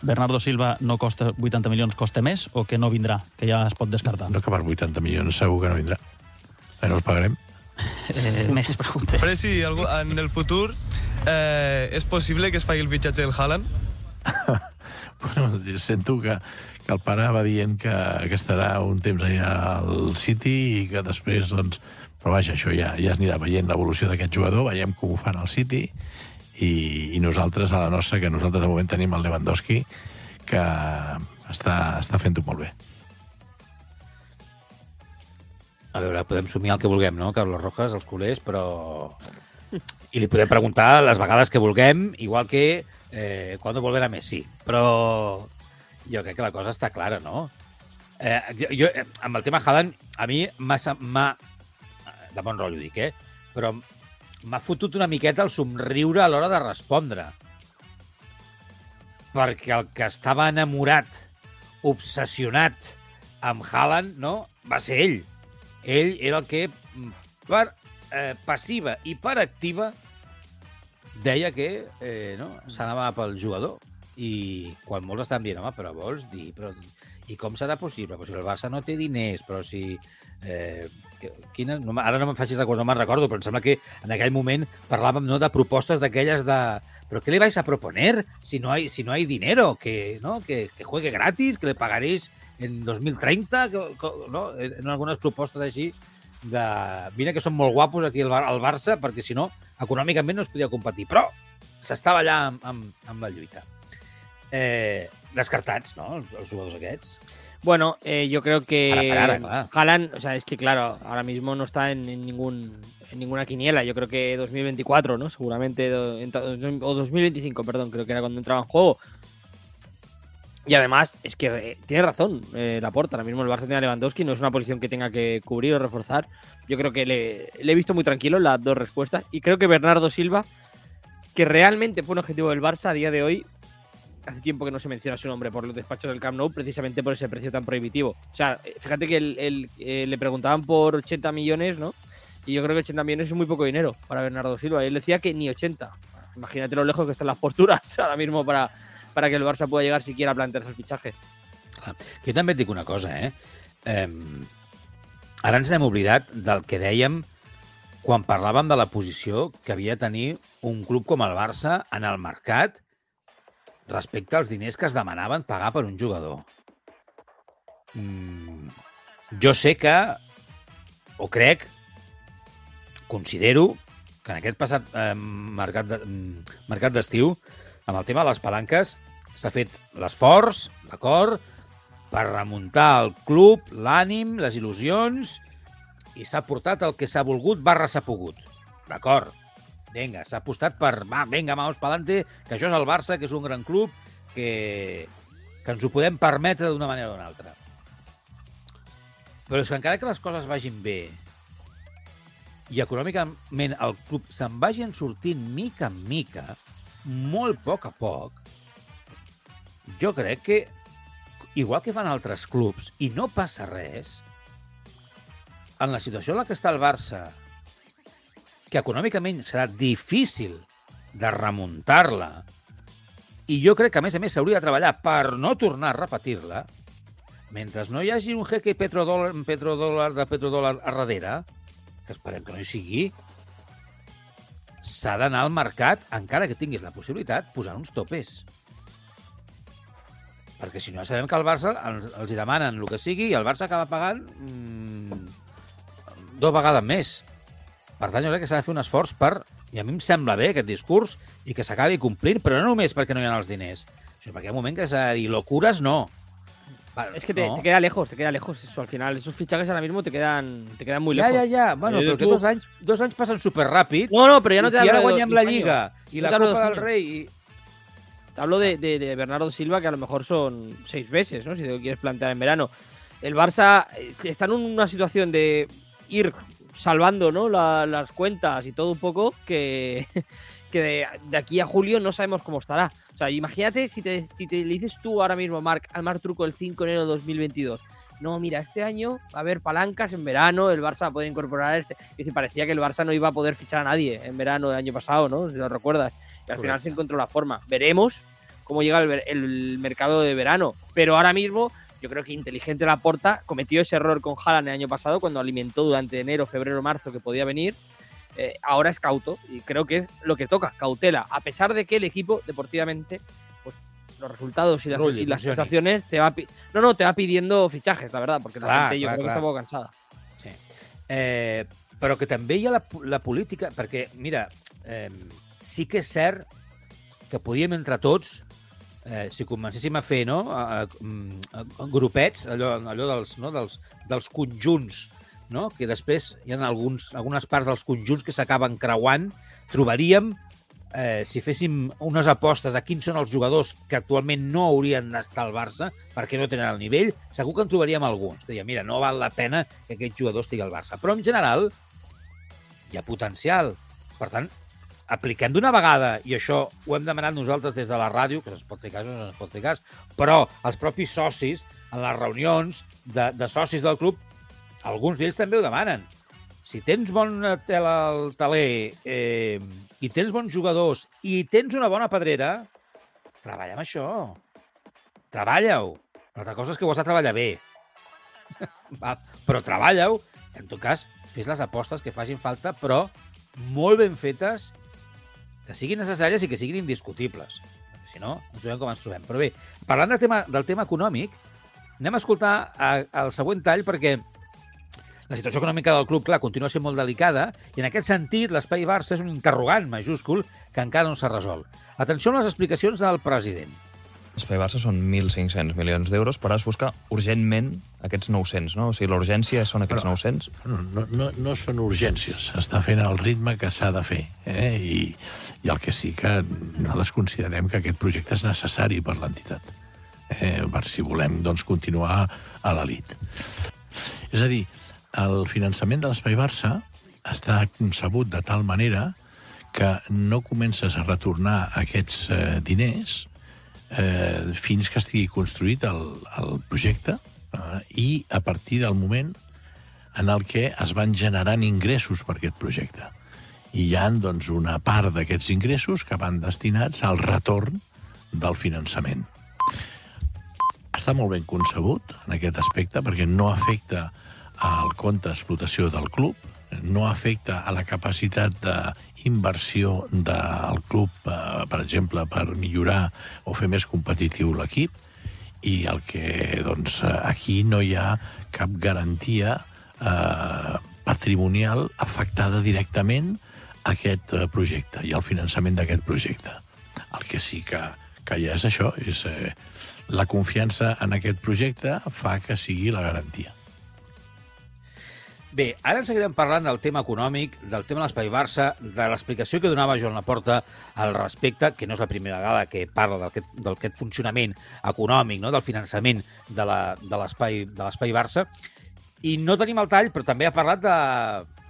Bernardo Silva no costa 80 milions, costa més o que no vindrà, que ja es pot descartar? No que per 80 milions segur que no vindrà. No els pagarem. Eh, més preguntes. Però si en el futur eh, és possible que es faci el fitxatge del Haaland? Bueno, sento que, que el pare va dient que, que estarà un temps allà al City i que després, doncs... Però vaja, això ja, ja es anirà veient l'evolució d'aquest jugador, veiem com ho fan al City i, i nosaltres, a la nostra, que nosaltres de moment tenim el Lewandowski, que està, està fent-ho molt bé. A veure, podem somiar el que vulguem, no, Carlos Rojas, els culers, però... I li podem preguntar les vegades que vulguem, igual que eh, quan volverà Messi. Però jo crec que la cosa està clara, no? Eh, jo, jo, eh, amb el tema Haaland, a mi m'ha... sem- m'ha- de bon rotllo dic, eh? Però m'ha fotut una miqueta el somriure a l'hora de respondre. Perquè el que estava enamorat, obsessionat amb Haaland, no? Va ser ell. Ell era el que, per eh, passiva i per activa, deia que eh, no, s'anava pel jugador. I quan molts estan dient, home, però vols dir... Però, I com serà possible? Però si el Barça no té diners, però si... Eh, quina, no, ara no me'n facis recordar, no me'n recordo, però em sembla que en aquell moment parlàvem no, de propostes d'aquelles de... ¿Pero qué le vais a proponer si no hay, si no hay dinero? Que, ¿no? que, que juegue gratis, que le pagaréis en 2030, que, que, no? en algunes propostes així de... Mira que són molt guapos aquí al, Bar Barça, perquè si no, econòmicament no es podia competir. Però s'estava allà amb, amb, amb la lluita. Eh, descartats, no?, els, els jugadors aquests. Bueno, eh, yo creo que claro. Haaland, o sea, es que claro, ahora mismo no está en, en ningún en ninguna quiniela. Yo creo que 2024, ¿no? Seguramente do- en o 2025, perdón, creo que era cuando entraba en juego. Y además, es que eh, tiene razón eh, Laporta. Ahora mismo el Barça tiene a Lewandowski, no es una posición que tenga que cubrir o reforzar. Yo creo que le, le he visto muy tranquilo las dos respuestas. Y creo que Bernardo Silva, que realmente fue un objetivo del Barça a día de hoy, hace tiempo que no se menciona su nombre por los despachos del Camp Nou, precisamente por ese precio tan prohibitivo. O sea, eh, fíjate que el- el- eh, le preguntaban por 80 millones, ¿no? Y yo creo que 80 millones es muy poco dinero para Bernardo Silva. Y él decía que ni 80. Imagínate lo lejos que están las posturas ahora mismo para, para que el Barça pueda llegar siquiera a plantearse el fichaje. Que jo també et dic una cosa, eh? eh ara ens n'hem oblidat del que dèiem quan parlàvem de la posició que havia de tenir un club com el Barça en el mercat respecte als diners que es demanaven pagar per un jugador. Mm, jo sé que, o crec, considero que en aquest passat eh, mercat de- mm, mercat d'estiu, amb el tema de les palanques, s'ha fet l'esforç, d'acord, per remuntar el club, l'ànim, les il·lusions, i s'ha portat el que s'ha volgut barra s'ha pogut. D'acord? Vinga, s'ha apostat per... Va, vinga, vamos pa'lante, que això és el Barça, que és un gran club, que, que ens ho podem permetre d'una manera o d'una altra. Però és que encara que les coses vagin bé i econòmicament el club se'n vagin sortint mica en mica, molt a poc a poc, jo crec que, igual que fan altres clubs, i no passa res, en la situació en la que està el Barça, que econòmicament serà difícil de remuntar-la, i jo crec que, a més a més, s'hauria de treballar per no tornar a repetir-la, mentre no hi hagi un jeque petrodòlar, petrodòlar de petrodòlar a darrere, que esperem que no hi sigui, s'ha d'anar al mercat, encara que tinguis la possibilitat, posant uns topes. Perquè si no, sabem que el Barça els, els hi demanen el que sigui i el Barça acaba pagant mmm, dues vegades més. Per tant, jo crec que s'ha de fer un esforç per... I a mi em sembla bé aquest discurs i que s'acabi complint, però no només perquè no hi ha els diners, sinó perquè hi ha un moment que s'ha de dir locures no. Es que te, no. te queda lejos, te queda lejos eso al final. Esos fichajes ahora mismo te quedan, te quedan muy lejos. ja, ja. Bueno, Eh, però que tu- dos anys, dos anys passen superràpid. No, no, pero ya no te si hablo ara de dos la años. Lliga i No la Copa del años. Rei... I... Te hablo de, de- de Bernardo Silva, que a lo mejor son seis meses, ¿no? Si te lo quieres plantear en verano. El Barça eh, está en una situación de ir salvando ¿no? La- las cuentas y todo un poco que, que de, de aquí a julio no sabemos cómo estará. O sea, imagínate si te, si te le dices tú ahora mismo, Marc, al Mar Truco el 5 de enero de 2022. No, mira, este año va a haber palancas en verano, el Barça va a poder incorporar este. Y se parecía que el Barça no iba a poder fichar a nadie en verano del año pasado, ¿no? Si lo recuerdas. Y al final se encontró la forma. Veremos cómo llega el, el mercado de verano. Pero ahora mismo, yo creo que inteligente la porta cometió ese error con Haaland el año pasado cuando alimentó durante enero, febrero, marzo que podía venir. Eh, ahora es cauto y creo que es lo que toca, cautela. A pesar de que el equipo deportivamente, pues los resultados y las, y sensaciones te va no no te va pidiendo fichajes, la verdad, porque la Clar, gente yo clar, creo que está clar. un poco cansada. Sí. Eh, però que també hi ha la, la política, perquè, mira, eh, sí que és cert que podíem entre tots, eh, si comencéssim a fer no, a, a, a, a grupets, allò, allò dels, no, dels, dels conjunts, no? que després hi ha alguns, algunes parts dels conjunts que s'acaben creuant, trobaríem, eh, si féssim unes apostes de quins són els jugadors que actualment no haurien d'estar al Barça perquè no tenen el nivell, segur que en trobaríem alguns. Deia, mira, no val la pena que aquest jugador estigui al Barça. Però en general, hi ha potencial. Per tant, apliquem d'una vegada, i això ho hem demanat nosaltres des de la ràdio, que es pot fer cas o no es pot fer cas, però els propis socis, en les reunions de, de socis del club, alguns d'ells també ho demanen. Si tens bona tela al taler eh, i tens bons jugadors i tens una bona pedrera, treballa amb això. Treballa-ho. L'altra cosa és que ho has de treballar bé. Va, però treballa-ho. En tot cas, fes les apostes que facin falta, però molt ben fetes, que siguin necessàries i que siguin indiscutibles. Si no, no sabem com ens trobem. Però bé, parlant de tema, del tema econòmic, anem a escoltar a, el següent tall perquè la situació econòmica del club, clar, continua sent molt delicada i en aquest sentit l'espai Barça és un interrogant majúscul que encara no s'ha resolt. Atenció a les explicacions del president. L'espai Barça són 1.500 milions d'euros, però es busca urgentment aquests 900, no? O sigui, l'urgència són aquests Però- 900. No, no, no, no són urgències, està fent el ritme que s'ha de fer. Eh? I, I el que sí que nosaltres considerem que aquest projecte és necessari per l'entitat, eh? per si volem doncs, continuar a l'elit. És a dir, el finançament de l'Espai Barça està concebut de tal manera que no comences a retornar aquests eh, diners eh, fins que estigui construït el, el projecte eh, i a partir del moment en el que es van generant ingressos per aquest projecte. I hi ha doncs, una part d'aquests ingressos que van destinats al retorn del finançament. Està molt ben concebut en aquest aspecte perquè no afecta al compte d'explotació del club, no afecta a la capacitat d'inversió del club, eh, per exemple, per millorar o fer més competitiu l'equip, i el que, doncs, aquí no hi ha cap garantia eh, patrimonial afectada directament a aquest eh, projecte i al finançament d'aquest projecte. El que sí que, que ha és això, és eh, la confiança en aquest projecte fa que sigui la garantia. Bé, ara ens seguirem parlant del tema econòmic, del tema de l'Espai Barça, de l'explicació que donava Joan Laporta al respecte, que no és la primera vegada que parla d'aquest funcionament econòmic, no? del finançament de l'Espai Barça. I no tenim el tall, però també ha parlat de...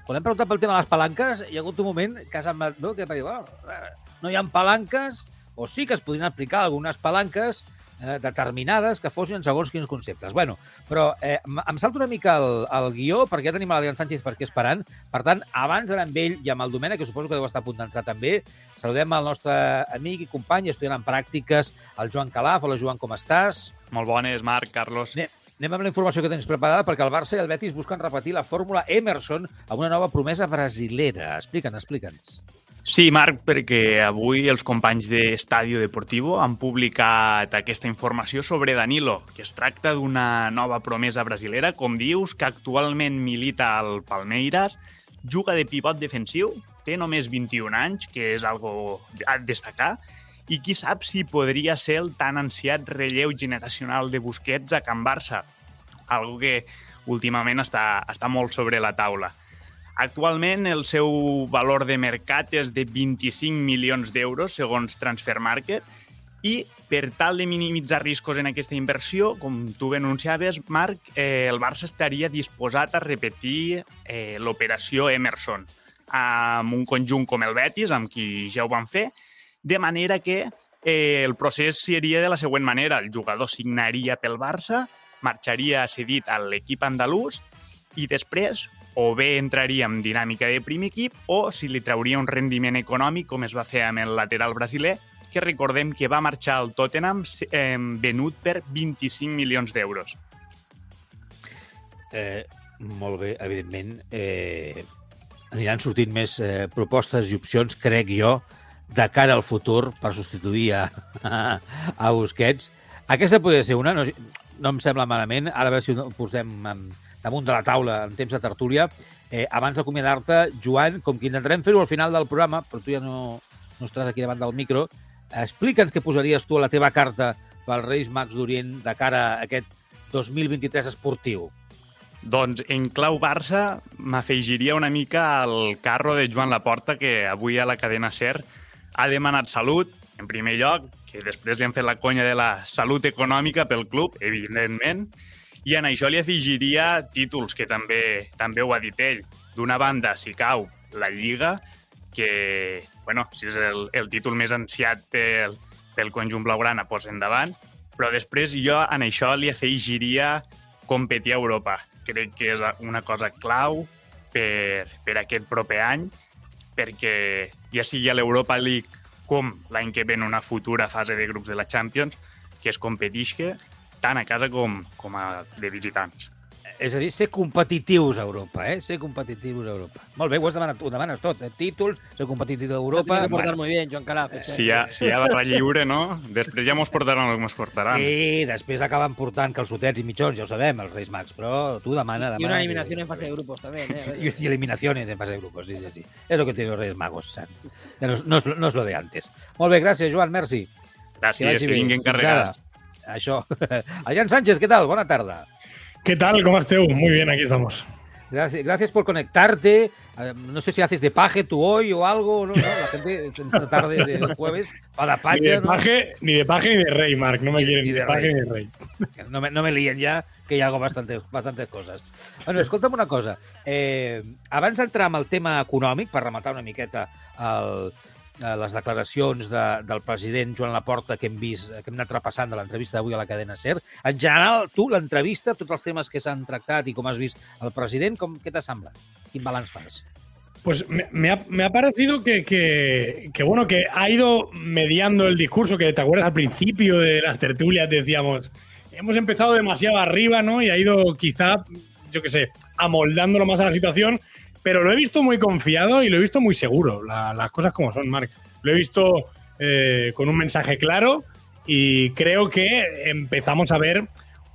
Quan hem preguntat pel tema de les palanques, hi ha hagut un moment que ha no? que dir, eh, no hi ha palanques, o sí que es podrien aplicar algunes palanques eh, determinades que fossin segons quins conceptes. Bueno, però eh, em salto una mica el, el guió, perquè ja tenim l'Adrián Sánchez per aquí esperant. Per tant, abans d'anar amb ell i amb el Domènec, que suposo que deu estar a punt d'entrar també, saludem el nostre amic i company, estudiant en pràctiques, el Joan Calaf. Hola, Joan, com estàs? Molt bones, Marc, Carlos. Anem, anem amb la informació que tens preparada, perquè el Barça i el Betis busquen repetir la fórmula Emerson amb una nova promesa brasilera. Explica'ns, explica'ns. Sí, Marc, perquè avui els companys de Estadio Deportivo han publicat aquesta informació sobre Danilo, que es tracta d'una nova promesa brasilera, com dius, que actualment milita al Palmeiras, juga de pivot defensiu, té només 21 anys, que és algo a destacar, i qui sap si podria ser el tan ansiat relleu generacional de Busquets a Can Barça, algo que últimament està, està molt sobre la taula. Actualment el seu valor de mercat és de 25 milions d'euros, segons Transfer Market, i per tal de minimitzar riscos en aquesta inversió, com tu bé anunciaves, Marc, eh, el Barça estaria disposat a repetir eh, l'operació Emerson amb un conjunt com el Betis, amb qui ja ho van fer, de manera que eh, el procés seria de la següent manera. El jugador signaria pel Barça, marxaria cedit a l'equip andalús i després o bé entraria en dinàmica de primer equip o si li trauria un rendiment econòmic, com es va fer amb el lateral brasiler, que recordem que va marxar al Tottenham eh, venut per 25 milions d'euros. Eh, molt bé, evidentment, eh, aniran sortint més eh, propostes i opcions, crec jo, de cara al futur per substituir a, a Busquets. Aquesta podria ser una, no, no em sembla malament. Ara a veure si ho posem en, damunt de la taula en temps de tertúlia. Eh, abans d'acomiadar-te, Joan, com que intentarem fer-ho al final del programa, però tu ja no, no estaràs aquí davant del micro, explica'ns què posaries tu a la teva carta pels Reis Mags d'Orient de cara a aquest 2023 esportiu. Doncs en clau Barça m'afegiria una mica al carro de Joan Laporta, que avui a la cadena SER ha demanat salut, en primer lloc, que després li han fet la conya de la salut econòmica pel club, evidentment, i en això li afegiria títols, que també també ho ha dit ell. d'una banda, si cau la Lliga, que, bueno, si és el, el títol més ansiat pel, pel conjunt blaugrana, doncs endavant, però després jo en això li afegiria competir a Europa. Crec que és una cosa clau per, per aquest proper any, perquè ja sigui a l'Europa League com l'any que ve en una futura fase de grups de la Champions, que es competisca tant a casa com, com a de visitants. És a dir, ser competitius a Europa, eh? Ser competitius a Europa. Molt bé, ho, has demanat, ho demanes tot, eh? Títols, ser competitiu a Europa... que portar Bueno, muy bien, Joan Calaf. eh. Si hi ha, si hi ha barra lliure, no? Després ja mos portaran el que mos portaran. Sí, després acaben portant calçotets i mitjons, ja ho sabem, els Reis Mags, però tu demana, demana... Y una que- eliminación en fase de grupos también. ¿eh? Y, y eliminaciones en fase de grupos, sí, sí, sí. Es lo que tienen los Reyes Magos. Ya no, no, no es lo de antes. Molt bé, gràcies, Joan, merci. Gràcies, que bé. vinguin Fins carregats. Això. Sánchez, ¿qué tal? Bona tarda. ¿Qué tal? ¿Cómo estás? Muy bien, aquí estamos. Gracias, gracias por conectarte. Eh, No sé si haces de paje tú hoy o algo, ¿no? ¿No? La gente esta tarde de jueves de Ni paje, de ¿no? paje, ni de paje ni de rey, Marc. No me Ni- quieren ni de paje ni de rey. No me, no me lien ja, que hi hago bastantes, bastantes coses. Bueno, escolta'm una cosa. Eh, abans d'entrar amb el tema econòmic, per rematar una miqueta el, les declaracions de, del president Joan Laporta que hem vist, que hem anat repassant de l'entrevista d'avui a la cadena SER. En general, tu, l'entrevista, tots els temes que s'han tractat i com has vist el president, com, què t'ha semblat? Quin balanç fas? Pues me, me ha, me ha parecido que, que, que, bueno, que ha ido mediando el discurso, que te acuerdas al principio de las tertulias decíamos, hemos empezado demasiado arriba, ¿no? Y ha ido quizá, yo qué sé, amoldándolo más a la situación, pero lo he visto muy confiado y lo he visto muy seguro, la- las cosas como son, Marc. Lo he visto eh, con un mensaje claro y creo que empezamos a ver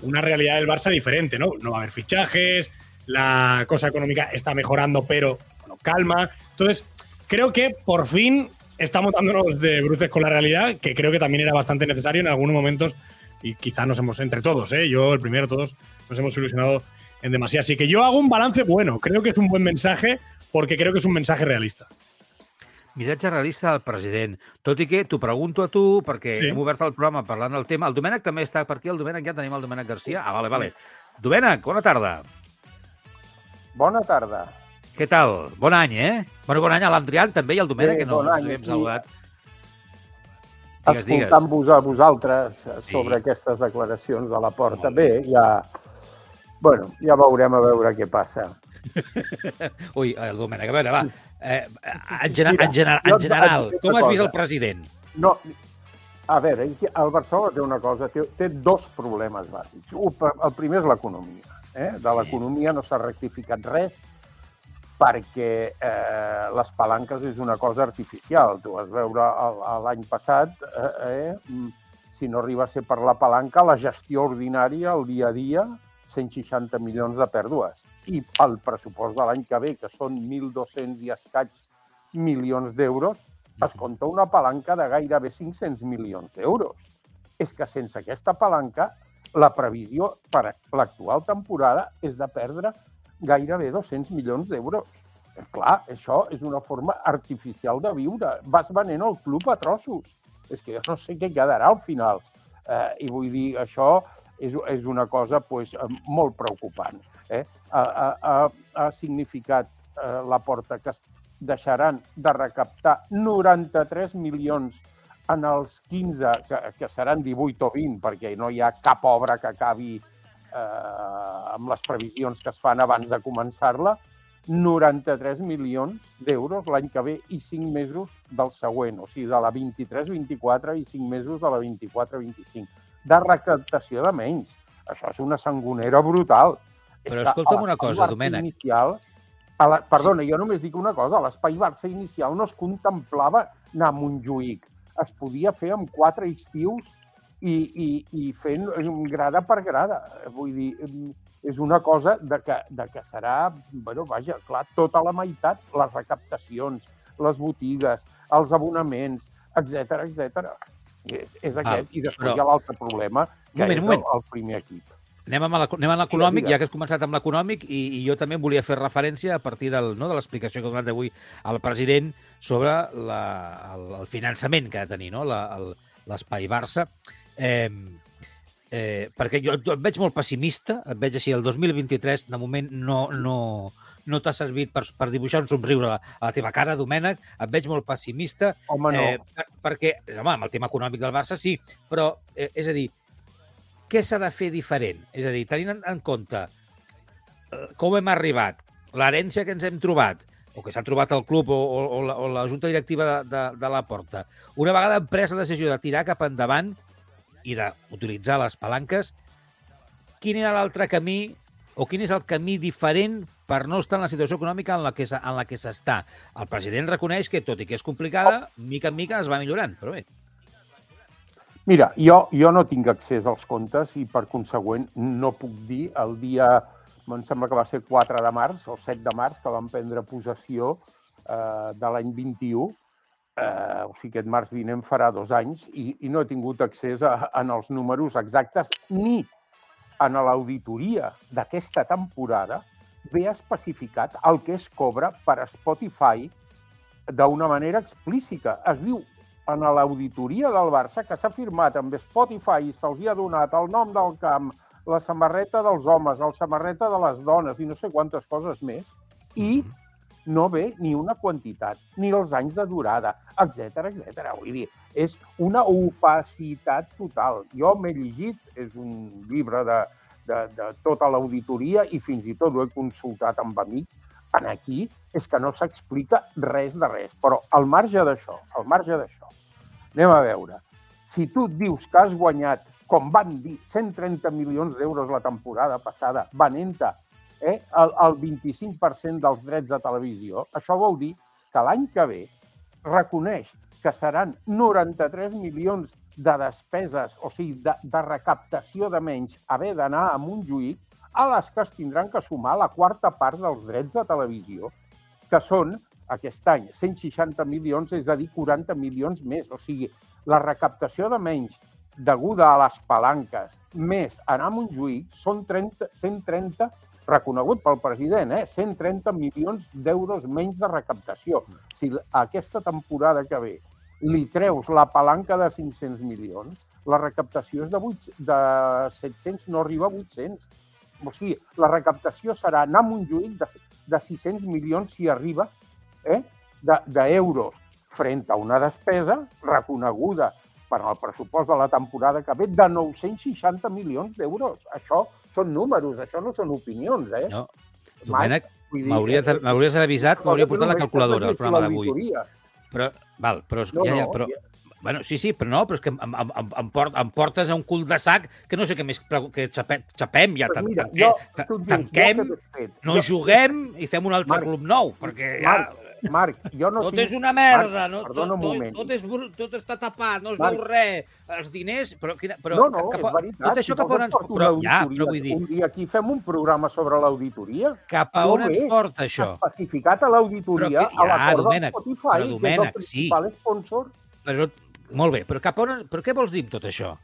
una realidad del Barça diferente, ¿no? No va a haber fichajes, la cosa económica está mejorando, pero bueno, calma. Entonces, creo que por fin estamos dándonos de bruces con la realidad, que creo que también era bastante necesario en algunos momentos y quizá nos hemos, entre todos, ¿eh? yo el primero, todos nos hemos ilusionado en demasiado. Así que yo hago un balance bueno, creo que es un buen mensaje porque creo que es un mensaje realista. Missatge realista del president. Tot i que t'ho pregunto a tu, perquè Sí. hem obert el programa parlant del tema. El Domènec també està per aquí. El Domènec ja tenim el Domènec Garcia. Ah, vale, vale. Domènec, bona tarda. Bona tarda. Què tal? Bon any, eh? Bueno, bon any a l'Andrián també i al Domènec, Bé, que no bon ens any, havíem i- saludat. Escoltant-vos a vosaltres eh, Sí. sobre aquestes declaracions de la porta. Bé, ja... Bueno, ja veurem a veure què passa. Ui, el Domènec, a veure, va. Eh, en, gener Mira, en, gener en general, com has vist el president? No, a veure, el Barcelona té una cosa, té, té dos problemes bàsics. Un, El primer és l'economia. Eh? De l'economia no s'ha rectificat res perquè eh, les palanques és una cosa artificial. Tu vas veure l'any passat, eh, eh, mm, si no arriba a ser per la palanca, la gestió ordinària, el dia a dia, 160 milions de pèrdues. I el pressupost de l'any que ve, que són 1.200 i escaig milions d'euros, es compta una palanca de gairebé 500 milions d'euros. És que sense aquesta palanca, la previsió per l'actual temporada és de perdre gairebé 200 milions d'euros. Clar, això és una forma artificial de viure. Vas venent el club a trossos. És que jo no sé què quedarà al final. Eh, I vull dir, això és, és una cosa pues, eh, molt preocupant. Eh? Ha, ha, ha, significat eh, la porta que deixaran de recaptar 93 milions en els 15, que, que seran 18 o 20, perquè no hi ha cap obra que acabi eh, amb les previsions que es fan abans de començar-la, 93 milions d'euros l'any que ve i 5 mesos del següent, o sigui, de la 23-24 i 5 mesos de la 24-25, de recaptació de menys. Això és una sangonera brutal. És Però que escolta'm una cosa, Domènec. Inicial, a la, perdona, jo només dic una cosa, l'espai Barça inicial no es contemplava anar a Montjuïc. Es podia fer amb quatre estius i, i, i fent grada per grada. Vull dir, és una cosa de que, de que serà, bueno, vaja, clar, tota la meitat, les recaptacions, les botigues, els abonaments, etc etc. És, és aquest. I després però- hi ha l'altre problema, que moment, és moment. el, el primer equip. Anem amb anem amb l'econòmic, ja que has començat amb l'econòmic, i, i jo també volia fer referència a partir del, no, de l'explicació que ha donat avui al president sobre la, el, el finançament que ha de tenir no? la- el- l'espai Barça. Eh, eh, perquè jo, jo et veig molt pessimista, et veig així, el 2023 de moment no, no, no t'ha servit per, per dibuixar un somriure a la, a la teva cara, Domènec, et veig molt pessimista. Home, no. Eh, per- perquè, home, amb el tema econòmic del Barça sí, però, eh, és a dir, què s'ha de fer diferent? És a dir, tenint en, en compte eh, com hem arribat, l'herència que ens hem trobat, o que s'ha trobat el club o, o, o, la, o la junta directiva de, de, de la Porta, una vegada hem pres la decisió de tirar cap endavant i d'utilitzar les palanques, quin era l'altre camí o quin és el camí diferent per no estar en la situació econòmica en la que, en la que s'està. El president reconeix que, tot i que és complicada, mica en mica es va millorant, però bé. Mira, jo, jo no tinc accés als comptes i, per consegüent, no puc dir el dia, em sembla que va ser 4 de març o 7 de març, que vam prendre possessió eh, de l'any 21, eh, o sigui, aquest març vinent farà dos anys, i, i no he tingut accés a, en els números exactes ni en l'auditoria d'aquesta temporada ve especificat el que es cobra per Spotify d'una manera explícita. Es diu en l'auditoria del Barça que s'ha firmat amb Spotify i se'ls ha donat el nom del camp, la samarreta dels homes, la samarreta de les dones i no sé quantes coses més, i no ve ni una quantitat, ni els anys de durada, etc etc. Vull dir, és una opacitat total. Jo m'he llegit, és un llibre de, de, de tota l'auditoria i fins i tot ho he consultat amb amics, en aquí és que no s'explica res de res. Però al marge d'això, al marge d'això, anem a veure. Si tu dius que has guanyat, com van dir, 130 milions d'euros la temporada passada, venent-te eh, el, el 25% dels drets de televisió, això vol dir que l'any que ve reconeix que seran 93 milions de despeses, o sigui, de, de recaptació de menys, haver d'anar a Montjuïc, a les que es tindran que sumar la quarta part dels drets de televisió, que són, aquest any, 160 milions, és a dir, 40 milions més. O sigui, la recaptació de menys deguda a les palanques, més anar a Montjuïc, són 30, 130, reconegut pel president, eh? 130 milions d'euros menys de recaptació. Si aquesta temporada que ve li treus la palanca de 500 milions, la recaptació és de, 8, de 700, no arriba a 800. O sigui, la recaptació serà anar a Montjuïc de, de 600 milions si arriba eh, d'euros, de, front a una despesa reconeguda per al pressupost de la temporada que ve de 960 milions d'euros. Això són números, això no són opinions, eh? No. Domènec, m'hauries eh, m'hauries avisat m'hauria portat la calculadora al programa d'avui. Però, val, però, No, ja, ja, no, però, ja. Bueno, sí, sí, però no, però és que em, em, em, em, port, em portes a un cul de sac que no sé què més que xapem, xapem ja, Pues tan, mira, tanquem, jo- dius, tanquem, fet? no Jo- juguem i fem un altre Marc, club nou, perquè ja... Marc, Marc, jo no tot tinc... és una merda, Marc, no? perdona tot, un moment. tot, és, tot està tapat, no es Marc. veu res, els diners... Però, quina, però, no, no, cap, és veritat. Tot això si cap on ens... Però, ja, però vull dir, Un dia aquí fem un programa sobre l'auditoria. cap a No on ens porta això? Especificat a l'auditoria, que- a ja, l'acord de Domènec, Spotify, però que és Domènec, el sí. principal sponsor. Però, molt bé, però cap on... Però què vols dir amb tot això?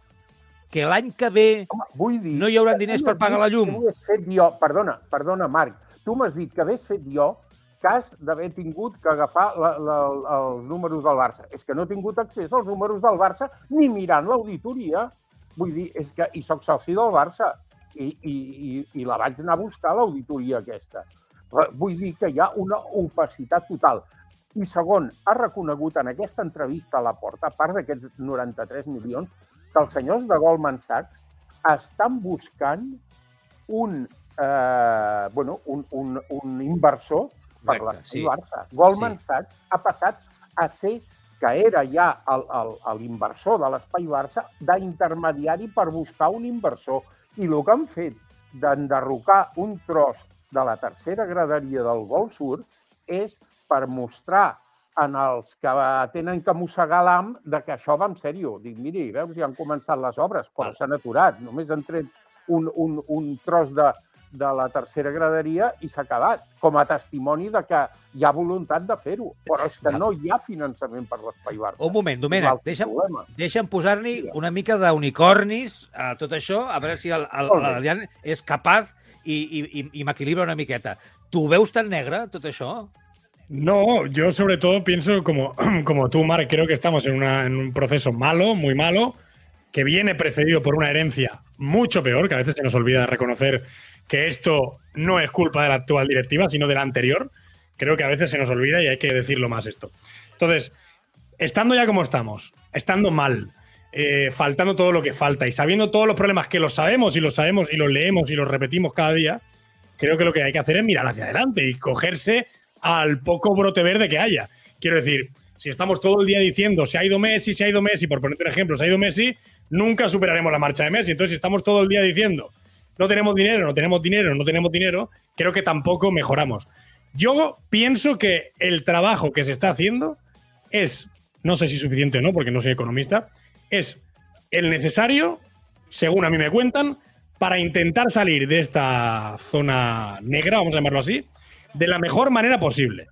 Que l'any que ve Home, vull dir... no hi haurà diners per pagar la llum? fet jo. Perdona, perdona, Marc. Tu m'has dit que hagués fet jo cas d'haver tingut que agafar la, la, els números del Barça. És que no he tingut accés als números del Barça ni mirant l'auditoria. Vull dir, és que i sóc soci del Barça i, i, i, i la vaig anar a buscar, l'auditoria aquesta. Vull dir que hi ha una opacitat total. I segon, ha reconegut en aquesta entrevista a la porta, a part d'aquests 93 milions, que els senyors de Goldman Sachs estan buscant un, eh, bueno, un, un, un inversor per l'espai sí. Barça. Goldman Sí. Sachs ha passat a ser que era ja l'inversor de l'espai Barça d'intermediari per buscar un inversor. I el que han fet d'enderrocar un tros de la tercera graderia del Vol Sur és per mostrar en els que tenen que mossegar l'am de que això va en sèrio. Dic, miri, veus, ja han començat les obres, però Val. s'han aturat. Només han tret un, un, un tros de, de la tercera graderia i s'ha acabat, com a testimoni de que hi ha voluntat de fer-ho. Però és que no hi ha finançament per l'espai Barça. Un moment, Domènec, deixa'm, deixa'm posar-li una mica d'unicornis a tot això, a veure si l'Adrián és capaç i, i, i, i m'equilibra una miqueta. Tu veus tan negre, tot això? No, yo sobre todo pienso como, como tú, Marc, creo que estamos en, una- en un proceso malo, muy malo, que viene precedido por una herencia mucho peor, que a veces se nos olvida reconocer que esto no es culpa de la actual directiva, sino de la anterior. Creo que a veces se nos olvida y hay que decirlo más esto. Entonces, estando ya como estamos, estando mal, eh, faltando todo lo que falta y sabiendo todos los problemas que los sabemos y los sabemos y los leemos y los repetimos cada día, creo que lo que hay que hacer es mirar hacia adelante y cogerse al poco brote verde que haya. Quiero decir, si estamos todo el día diciendo se ha ido Messi, se ha ido Messi, por ponerte un ejemplo, se ha ido Messi, nunca superaremos la marcha de Messi. Entonces, si estamos todo el día diciendo no tenemos dinero, no tenemos dinero, no tenemos dinero, creo que tampoco mejoramos. Yo pienso que el trabajo que se está haciendo es, no sé si suficiente o no, porque no soy economista, es el necesario, según a mí me cuentan, para intentar salir de esta zona negra, vamos a llamarlo así, de la mejor manera posible.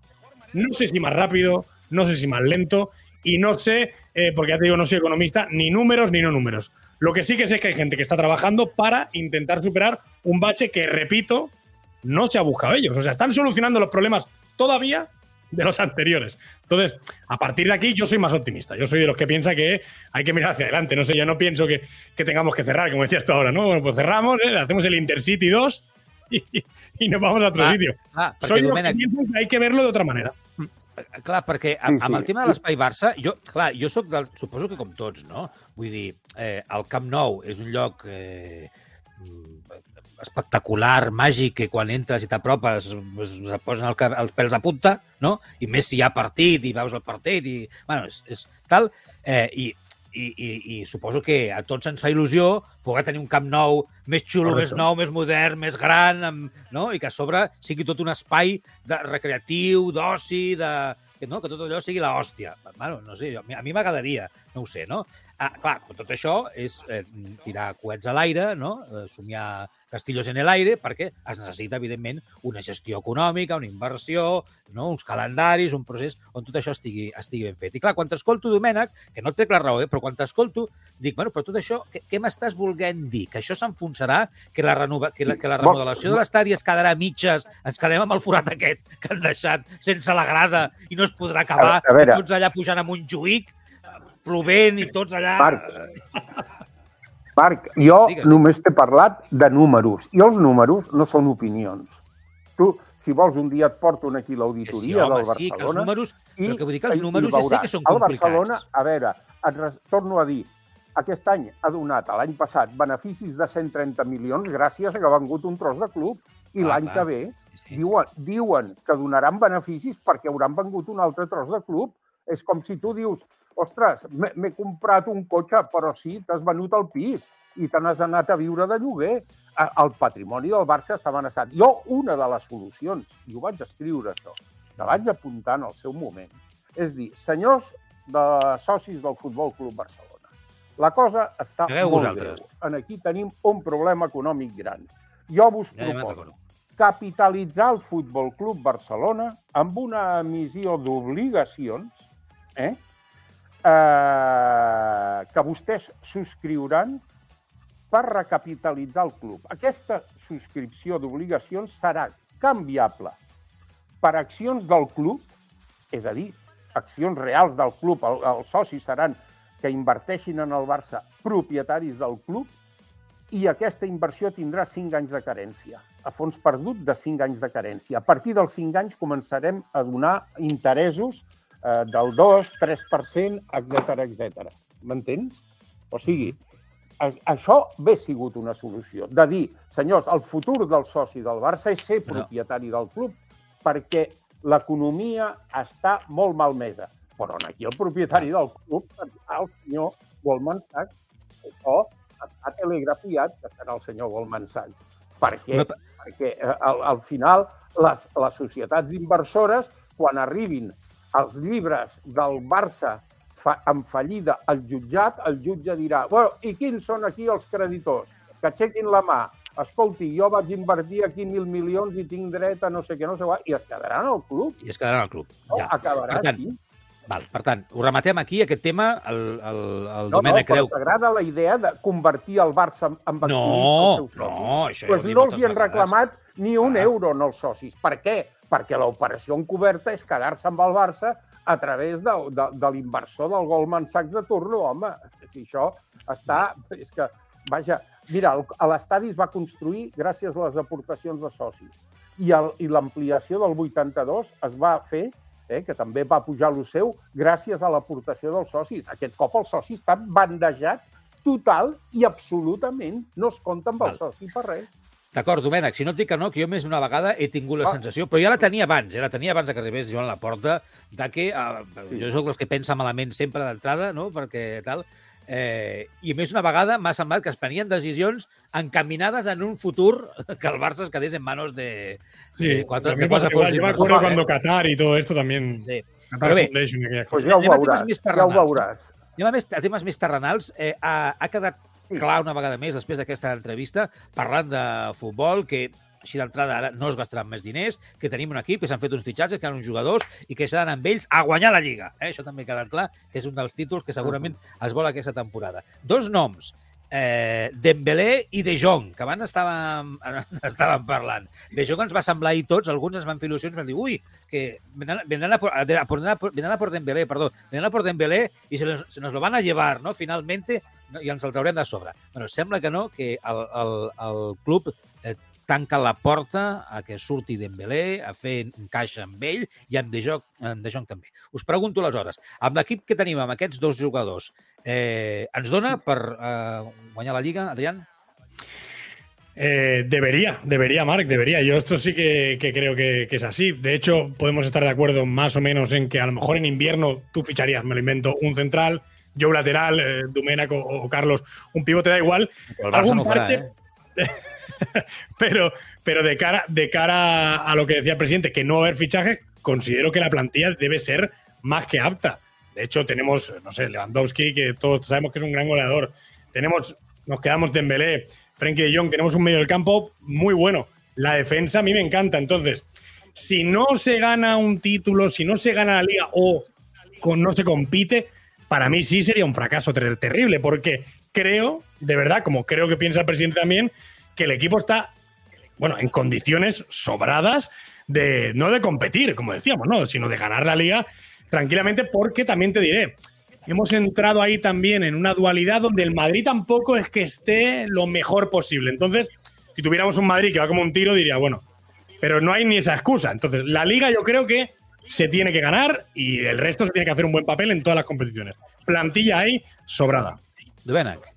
No sé si más rápido, no sé si más lento, y no sé, eh, porque ya te digo, no soy economista, ni números ni no números. Lo que sí que sé es que hay gente que está trabajando para intentar superar un bache que, repito, no se ha buscado ellos. O sea, están solucionando los problemas todavía de los anteriores. Entonces, a partir de aquí yo soy más optimista. Yo soy de los que piensa que hay que mirar hacia adelante. No sé, yo no pienso que, que tengamos que cerrar, como decías tú ahora, ¿no? Bueno, pues cerramos, ¿eh? hacemos el Intercity 2 y, y nos vamos a otro Ah, sitio. ah, soy de los que que hay que verlo de otra manera. Clar, perquè amb, amb el tema de l'espai Barça, jo, clar, jo sóc del, suposo que com tots, no? Vull dir, eh, el Camp Nou és un lloc eh, mm, espectacular, màgic, que quan entres i t'apropes es, es posen el, els pèls a punta, no? I més si hi ha partit i veus el partit i... Bueno, és, és tal. Eh, i, i, i, I suposo que a tots ens fa il·lusió poder tenir un camp nou més xulo, Correcte. més nou, més modern, més gran, amb, no? i que a sobre sigui tot un espai de recreatiu, d'oci, de, no? que tot allò sigui l'hòstia. Bueno, no sé, a mi m'agradaria, no ho sé, no? Ah, clar, tot això és eh, tirar coets a l'aire, no? Eh, somiar castillos en l'aire, perquè es necessita, evidentment, una gestió econòmica, una inversió, no? uns calendaris, un procés on tot això estigui, estigui ben fet. I clar, quan t'escolto, Domènec, que no et trec la raó, eh, però quan t'escolto, dic, bueno, però tot això, què, què m'estàs volent dir? Que això s'enfonsarà? Que la, renova, que la, que la remodelació de l'estadi es quedarà a mitges? Ens quedem amb el forat aquest que han deixat sense la grada i no es podrà acabar? A- a veure. tots allà pujant a Montjuïc, plovent i tots allà... Marc. Marc, jo Digues. només t'he parlat de números, i els números no són opinions. Tu, si vols, un dia et porto aquí sí, l'auditoria home, del sí, que els Barcelona. números... i, però que vull dir que els números ja sé que són El complicats. Barcelona, a veure, et res- torno a dir, aquest any ha donat, l'any passat, beneficis de 130 milions gràcies a que ha vengut un tros de club. I Clar, l'any que ve Sí. diuen, diuen que donaran beneficis perquè hauran vengut un altre tros de club. És com si tu dius, ostres, m'he comprat un cotxe, però sí, t'has venut el pis i te n'has anat a viure de lloguer. El patrimoni del Barça està amenaçat. Jo, una de les solucions, i ho vaig escriure això, que vaig apuntar en el seu moment, és dir, senyors de socis del Futbol Club Barcelona, la cosa està Cagueu molt vosaltres. greu. En aquí tenim un problema econòmic gran. Jo vos proposo capitalitzar el Futbol Club Barcelona amb una emissió d'obligacions eh? Eh, que vostès subscriuran per recapitalitzar el club. Aquesta subscripció d'obligacions serà canviable per accions del club, és a dir, accions reals del club, el, els socis seran que inverteixin en el Barça propietaris del club i aquesta inversió tindrà 5 anys de carència, a fons perdut de 5 anys de carència. A partir dels 5 anys començarem a donar interessos eh, del 2, 3%, etc etc. M'entens? O sigui, a- això bé sigut una solució, de dir, senyors, el futur del soci del Barça és ser propietari del club, perquè l'economia està molt malmesa. Però aquí el propietari del club serà el senyor Goldman Sachs. Això està telegrafiat que serà el senyor Goldman Sachs. Perquè, Una pa- perquè eh, al, al final les, les societats inversores, quan arribin els llibres del Barça fa, en fallida al jutjat, el jutge dirà bueno, i quins són aquí els creditors? Que aixequin la mà. Escolti, jo vaig invertir aquí mil milions i tinc dret a no sé què, no sé què, i es quedaran al club. I es quedaran al club. No? Ja. Acabarà Per tant, aquí. Val, per tant, ho rematem aquí, aquest tema. El, el, el No, no, Domènec però creu... t'agrada la idea de convertir el Barça en- en No, no, això ja pues no els hi han reclamat ni un Ah. euro en els socis. Per què? Perquè l'operació encoberta és quedar-se amb el Barça a través de, de, de l'inversor del Goldman Sachs de turno, home. Si això està... És que, vaja, mira, a l'estadi es va construir gràcies a les aportacions de socis. I l'ampliació del 82 es va fer eh, que també va pujar lo seu, gràcies a l'aportació dels socis. Aquest cop el soci està bandejat total i absolutament no es compta amb el Val. soci per res. D'acord, Domènec, si no et dic que no, que jo més d'una vegada he tingut la Ah. sensació, però ja la tenia abans, eh, la tenia abans de que arribés Joan Laporta, de que eh, jo sóc dels que pensa malament sempre d'entrada, no?, perquè tal... Eh, I més una vegada m'ha semblat que es prenien decisions encaminades en un futur que el Barça es quedés en manos de, Sí, de quatre, de quatre Yo me d'inversors. acuerdo cuando Qatar y todo esto también. Sí. Qatar Però bé, Pues ja ho veuràs, ja ho veuràs. Anem a, més, a temes més terrenals. Eh, ha, ha quedat clar una vegada més, després d'aquesta entrevista, parlant de futbol, que així d'entrada ara no es gastaran més diners, que tenim un equip, que s'han fet uns fitxatges, que han uns jugadors i que s'han amb ells a guanyar la Lliga. Eh? Això també ha quedat clar, que és un dels títols que segurament es vol aquesta temporada. Dos noms, eh, Dembélé i De Jong, que abans estàvem, estàvem parlant. De Jong ens va semblar ahir tots, alguns ens van fer il·lusions, van dir, ui, que vendrán, a, por, a, a a por Dembélé, perdó, vendrán a por Dembélé y se, los- se nos lo van a llevar, ¿no? Finalmente, i ens el traurem de sobre. Bueno, sembla que no, que el, el, el club eh, tanca la porta a que surti Dembélé, a fer un caixa amb ell i amb De Jong, amb De Jong també. Us pregunto aleshores, amb l'equip que tenim, amb aquests dos jugadors, eh, ens dona per eh, guanyar la Lliga, Adrián? Eh, debería, debería, Marc, debería. Yo esto sí que, que creo que, que es así. De hecho, podemos estar de acuerdo más o menos en que a lo mejor en invierno tú ficharías, me lo invento, un central, yo un lateral, eh, Domènech o, o Carlos, un pivote, da igual. Algún no ho farà, parche, eh? pero, pero de cara, de cara a lo que decía el presidente, que no va a haber fichajes, considero que la plantilla debe ser más que apta. De hecho, tenemos, no sé, Lewandowski, que todos sabemos que es un gran goleador. Tenemos, nos quedamos Dembélé, Frenkie de Jong, tenemos un medio del campo muy bueno. La defensa a mí me encanta. Entonces, si no se gana un título, si no se gana la liga o con, no se compite, para mí sí sería un fracaso ter- terrible, porque creo, de verdad, como creo que piensa el presidente también, que el equipo está, bueno, en condiciones sobradas de, no de competir, como decíamos, ¿no? sino de ganar la liga tranquilamente, porque también te diré, hemos entrado ahí también en una dualidad donde el Madrid tampoco es que esté lo mejor posible. Entonces, si tuviéramos un Madrid que va como un tiro, diría, bueno, pero no hay ni esa excusa. Entonces, la liga yo creo que se tiene que ganar y el resto se tiene que hacer un buen papel en todas las competiciones. Plantilla ahí sobrada. Domènec.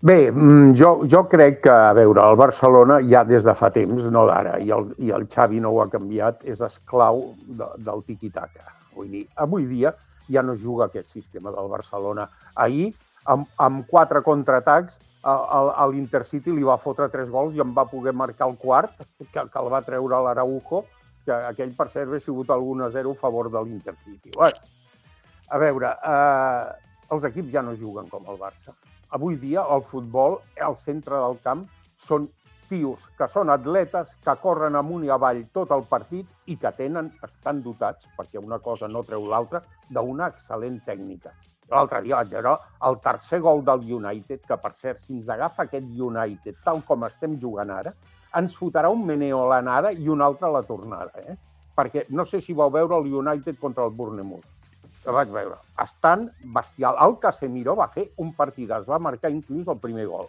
Bé, mm, jo, jo crec que, a veure, el Barcelona ja des de fa temps, no d'ara, i, el, i el Xavi no ho ha canviat, és esclau de, del tiqui-taca. Vull dir, avui dia ja no juga aquest sistema del Barcelona. Ahir, amb, amb quatre contraatacs, a, a, a l'Intercity li va fotre tres gols i en va poder marcar el quart, que, que el va treure l'Araujo, que aquell, per cert, ha sigut el 1-0 a favor de l'Intercity. A veure, eh, els equips ja no juguen com el Barça. Avui dia el futbol, al centre del camp, són tios que són atletes, que corren amunt i avall tot el partit i que tenen, estan dotats, perquè una cosa no treu l'altra, d'una excel·lent tècnica. L'altre dia vaig veure el tercer gol del United, que per cert, si ens agafa aquest United tal com estem jugant ara, ens fotrà un meneo a l'anada i un altre a la tornada. Eh? Perquè no sé si vau veure el United contra el Bournemouth que vaig veure. Estan bestial. El Casemiro va fer un partidàs, va marcar inclús el primer gol.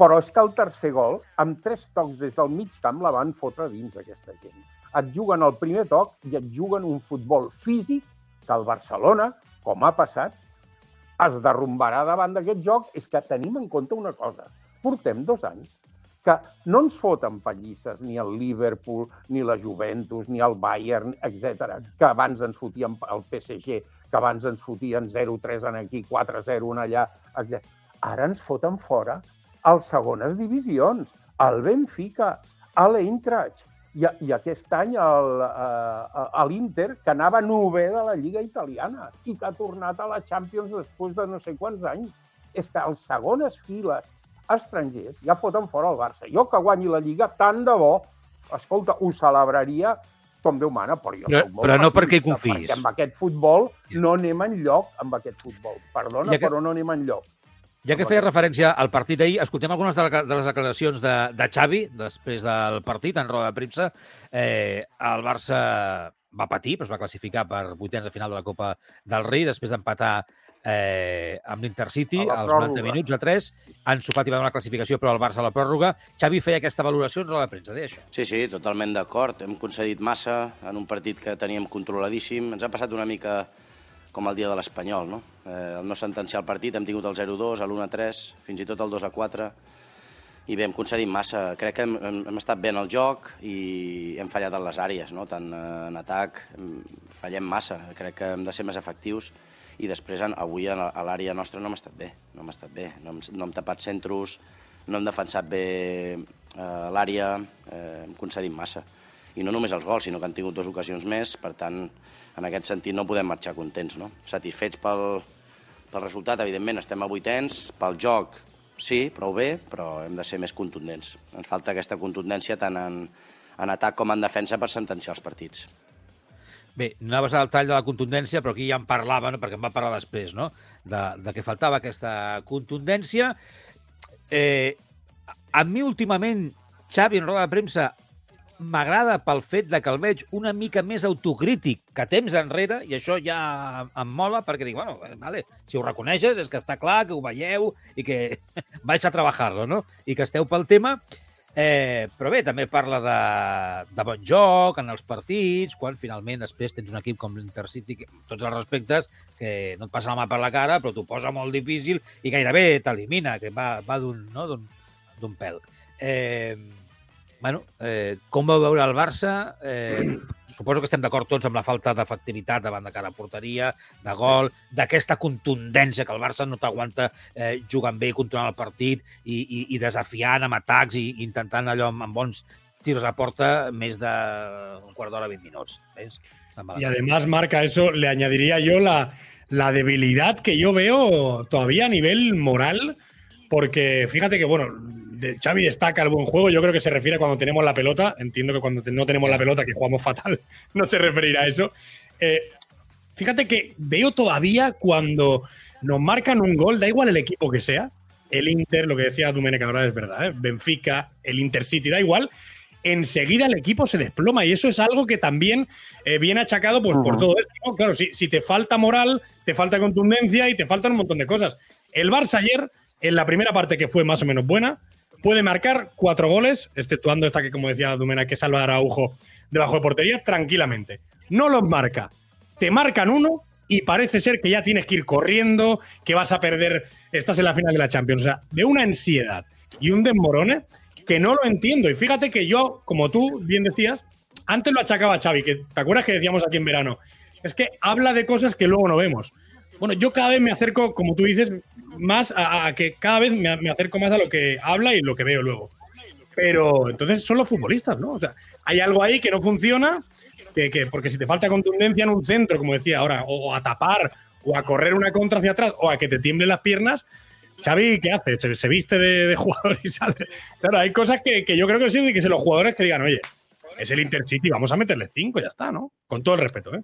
Però és que el tercer gol, amb tres tocs des del mig camp, la van fotre dins aquesta gent. Et juguen el primer toc i et juguen un futbol físic que el Barcelona, com ha passat, es derrumbarà davant d'aquest joc. És que tenim en compte una cosa. Portem dos anys que no ens foten pallisses ni el Liverpool, ni la Juventus, ni el Bayern, etc. que abans ens fotien el PSG, que abans ens fotien 0-3 en aquí, 4-0 en allà, etc. Ara ens foten fora a les segones divisions, al Benfica, a l'Eintracht, i, i aquest any el, eh, l'Inter, que anava nové de la Lliga Italiana i que ha tornat a la Champions després de no sé quants anys. És que els segones files estrangers ja foten fora el Barça. Jo que guanyi la Lliga, tant de bo, escolta, ho celebraria com Déu mana, però jo molt però no perquè hi confiïs. Perquè amb aquest futbol no anem enlloc amb aquest futbol. Perdona, Ja que- però no anem enlloc. Ja que feia referència al partit d'ahir, escoltem algunes de, la, de les declaracions de, de Xavi després del partit en roda de premsa. Eh, el Barça va patir, però es va classificar per vuitens de final de la Copa del Rei, després d'empatar eh, amb l'Intercity la als 90 pròrroga. minuts a 3. Ansu Fati va donar la classificació, però el Barça a la pròrroga. Xavi feia aquesta valoració en de premsa, deia això. Sí, sí, totalment d'acord. Hem concedit massa en un partit que teníem controladíssim. Ens ha passat una mica com el dia de l'Espanyol, no? Eh, el no sentenciar el partit, hem tingut el 0-2, l'1-3, fins i tot el 2-4, i bé, hem concedit massa. Crec que hem, hem, hem estat bé en el joc i hem fallat en les àrees, no? tant en atac, fallem massa. Crec que hem de ser més efectius i després avui a l'àrea nostra no hem estat bé, no hem estat bé. No hem, no hem tapat centros, no hem defensat bé eh, l'àrea, eh, hem concedit massa. I no només els gols, sinó que han tingut dues ocasions més, per tant, en aquest sentit no podem marxar contents, no? Satisfets pel, pel resultat, evidentment, estem a vuitens, pel joc, sí, prou bé, però hem de ser més contundents. Ens falta aquesta contundència tant en, en atac com en defensa per sentenciar els partits. Bé, no anaves al tall de la contundència, però aquí ja en parlava, no? perquè em va parlar després, no? de, de que faltava aquesta contundència. Eh, a mi, últimament, Xavi, en roda de premsa, m'agrada pel fet de que el veig una mica més autocrític que temps enrere, i això ja em mola, perquè dic, bueno, vale, si ho reconeixes és que està clar, que ho veieu i que vaig a treballar-lo, no? I que esteu pel tema. Eh, però bé, també parla de, de bon joc en els partits, quan finalment després tens un equip com l'Intercity, que, tots els respectes, que no et passa la mà per la cara, però t'ho posa molt difícil i gairebé t'elimina, que va, va d'un no? pèl. Eh, bueno, eh, com vau veure el Barça? Eh, suposo que estem d'acord tots amb la falta d'efectivitat davant de cara a porteria, de gol, d'aquesta contundència que el Barça no t'aguanta eh, jugant bé i controlant el partit i, i, i desafiant amb atacs i intentant allò amb, amb bons tiros a porta més d'un quart d'hora, 20 minuts. ¿Ves? Y además, Marca, eso le añadiría yo la, la debilidad que yo veo todavía a nivel moral, porque fíjate que, bueno, de Xavi destaca el buen juego, yo creo que se refiere a cuando tenemos la pelota, entiendo que cuando no tenemos la pelota, que jugamos fatal, no se referirá a eso. Eh, fíjate que veo todavía cuando nos marcan un gol, da igual el equipo que sea, el Inter, lo que decía Domenech ahora es verdad, ¿eh? Benfica, el Intercity, da igual, enseguida el equipo se desploma y eso es algo que también eh, viene achacado pues, por todo esto. ¿no? Claro, si, si te falta moral, te falta contundencia y te faltan un montón de cosas. El Barça ayer, en la primera parte que fue más o menos buena, puede marcar cuatro goles, exceptuando esta que, como decía Dumena, que salva a Araujo debajo de portería, tranquilamente. No los marca. Te marcan uno y parece ser que ya tienes que ir corriendo, que vas a perder, estás en la final de la Champions. O sea, de una ansiedad y un desmorone que no lo entiendo. Y fíjate que yo, como tú bien decías, antes lo achacaba a Xavi, que te acuerdas que decíamos aquí en verano, es que habla de cosas que luego no vemos. Bueno, yo cada vez me acerco, como tú dices, más a, que cada vez me, me acerco más a lo que habla y lo que veo luego. Pero entonces son los futbolistas, ¿no? O sea, hay algo ahí que no funciona, que, que- porque si te falta contundencia en un centro, como decía ahora, o, a tapar, o a correr una contra hacia atrás, o a que te tiemblen las piernas, Xavi, ¿qué hace? Se, se viste de, de jugador y sale. Claro, hay cosas que, que yo creo que sí, que son los jugadores que digan, oye, es el Intercity, vamos a meterle cinco, ya está, ¿no? Con todo el respeto, ¿eh?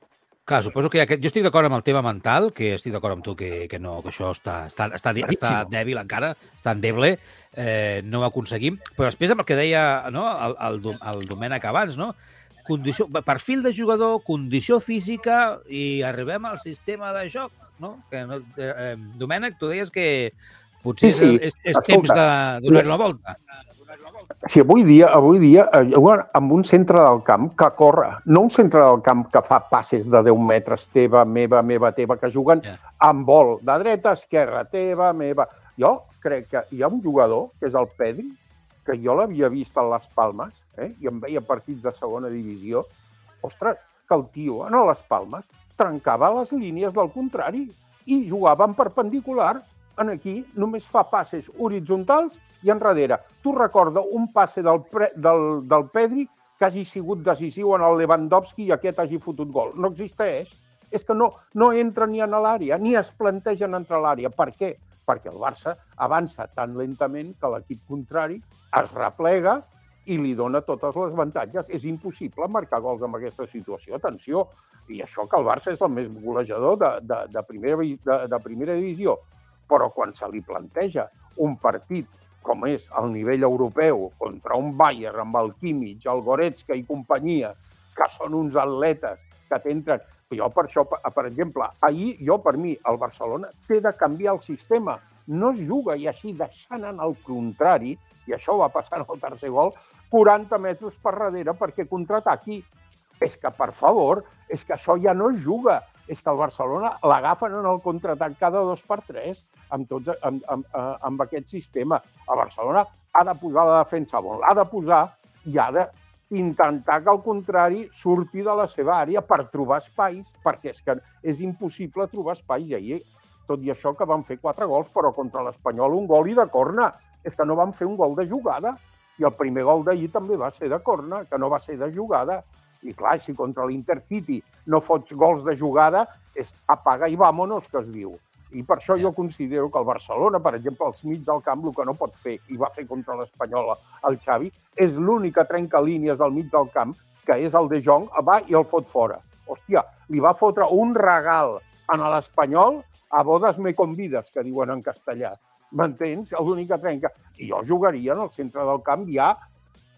Clar, suposo que aquest... jo estic d'acord amb el tema mental, que estic d'acord amb tu que, que no, que això està, està, està, està Claríssim. dèbil encara, està endeble, eh, no ho aconseguim. Però després amb el que deia no, el, el, el Domènec abans, no? Condició, perfil de jugador, condició física i arribem al sistema de joc, no? Que no eh, eh, Domènec, tu deies que potser Sí, sí. és, és, és Escolta, temps de donar-hi una volta. Si avui dia, avui dia eh, amb un centre del camp que corre, no un centre del camp que fa passes de 10 metres teva, meva, meva, teva, que juguen Ja. amb vol, de dreta a esquerra, teva, meva. Jo crec que hi ha un jugador, que és el Pedri, que jo l'havia vist a les Palmes, eh? i em veia partits de segona divisió. Ostres, que el tio, a les Palmes, trencava les línies del contrari i jugava en perpendicular. En aquí només fa passes horitzontals i enrere. Tu recorda un passe del, pre, del, del Pedri que hagi sigut decisiu en el Lewandowski i aquest hagi fotut gol. No existeix. És que no, no entra ni en l'àrea, ni es plantegen entrar a l'àrea. Per què? Perquè el Barça avança tan lentament que l'equip contrari es replega i li dona totes les avantatges. És impossible marcar gols en aquesta situació. Atenció, i això que el Barça és el més golejador de, de, de, primera, de, de primera divisió. Però quan se li planteja un partit com és el nivell europeu contra un Bayern amb el Kimmich, el Goretzka i companyia, que són uns atletes que t'entren... Jo per això, per exemple, ahir, jo per mi, el Barcelona té de canviar el sistema. No es juga i així deixant en el contrari, i això va passar en el tercer gol, 40 metres per darrere perquè contraataqui. És que, per favor, és que això ja no es juga. És que el Barcelona l'agafen en el contraatac cada dos per tres amb, tots, amb, amb, amb, amb aquest sistema. El Barcelona ha de posar la defensa on l'ha de posar i ha de intentar que, al contrari, surti de la seva àrea per trobar espais, perquè és que és impossible trobar espais. I ahir, tot i això, que van fer quatre gols, però contra l'Espanyol un gol i de corna. És que no van fer un gol de jugada. I el primer gol d'ahir també va ser de corna, que no va ser de jugada. I clar, si contra l'Intercity no fots gols de jugada, és apaga i vámonos, que es diu. I per això jo considero que el Barcelona, per exemple, als mig del camp, el que no pot fer, i va fer contra l'Espanyol el Xavi, és l'única trenca línies del mig del camp, que és el de Jong, va i el fot fora. Hòstia, li va fotre un regal a l'Espanyol a bodes me convides, que diuen en castellà. M'entens? L'única trenca. I jo jugaria en el centre del camp ja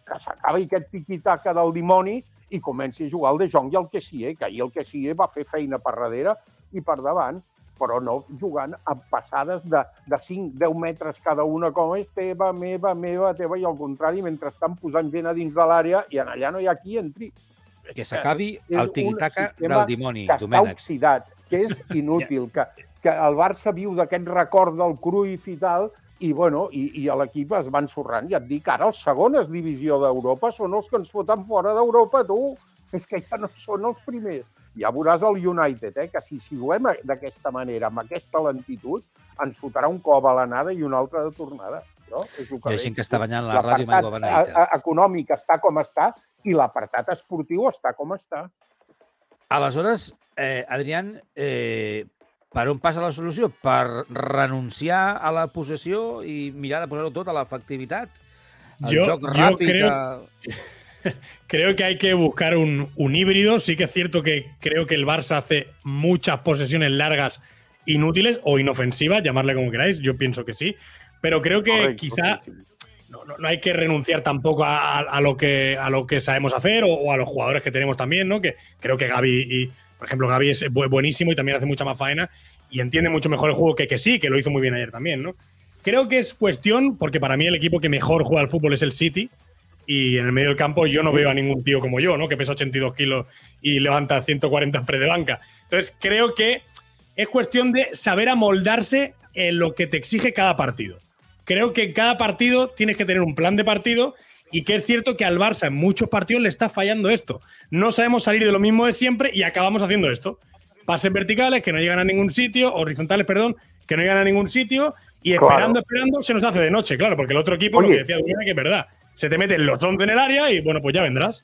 que s'acabi aquest tiquitaca del dimoni i comenci a jugar el de Jong i el que sí, eh? que ahir el que sí va fer feina per darrere i per davant però no jugant amb passades de, de 5-10 metres cada una, com és teva, meva, meva, teva, i al contrari, mentre estan posant gent a dins de l'àrea i en allà no hi ha qui entri. Que s'acabi el tiquitaca del dimoni, que està Domènec. oxidat, que és inútil, que, que el Barça viu d'aquest record del Cruyff i tal, i, bueno, i, i a l'equip es va ensorrant. I et dic, ara els segones divisió d'Europa són els que ens foten fora d'Europa, tu. És que ja no són els primers. Ja veuràs el United, eh, que si juguem d'aquesta manera, amb aquesta lentitud, ens fotrà un cop a l'anada i un altre de tornada. No? És el Hi ha gent que està banyant la ràdio amb aigua beneïta. e- econòmic està com està i l'apartat esportiu està com està. Aleshores, eh, Adrián, eh, per on passa la solució? Per renunciar a la possessió i mirar de posar-ho tot a l'efectivitat? El Yo- joc yo ràpid... creo- que- Creo que hay que buscar un, un híbrido. Sí que es cierto que creo que el Barça hace muchas posesiones largas inútiles o inofensivas, llamarle como queráis. Yo pienso que sí. Pero creo que Correcto, quizá sí, no, no- no hay que renunciar tampoco a, a- a lo, que, a lo que sabemos hacer o, o a los jugadores que tenemos también, ¿no? Que creo que Gaby, y, por ejemplo, Gaby es bu- buenísimo y también hace mucha más faena y entiende mucho mejor el juego que, que sí, que lo hizo muy bien ayer también, ¿no? Creo que es cuestión, porque para mí el equipo que mejor juega al fútbol es el City, y en el medio del campo yo no veo a ningún tío como yo, ¿no? Que pesa 82 kilos y levanta 140 pre de banca. Entonces creo que es cuestión de saber amoldarse en lo que te exige cada partido. Creo que en cada partido tienes que tener un plan de partido y que es cierto que al Barça en muchos partidos le está fallando esto. No sabemos salir de lo mismo de siempre y acabamos haciendo esto. Pases verticales que no llegan a ningún sitio, horizontales, perdón, que no llegan a ningún sitio y Claro. esperando, esperando se nos hace de noche, claro, porque el otro equipo, lo que decía que es verdad, se te meten los 11 en el área y bueno, pues ya vendrás.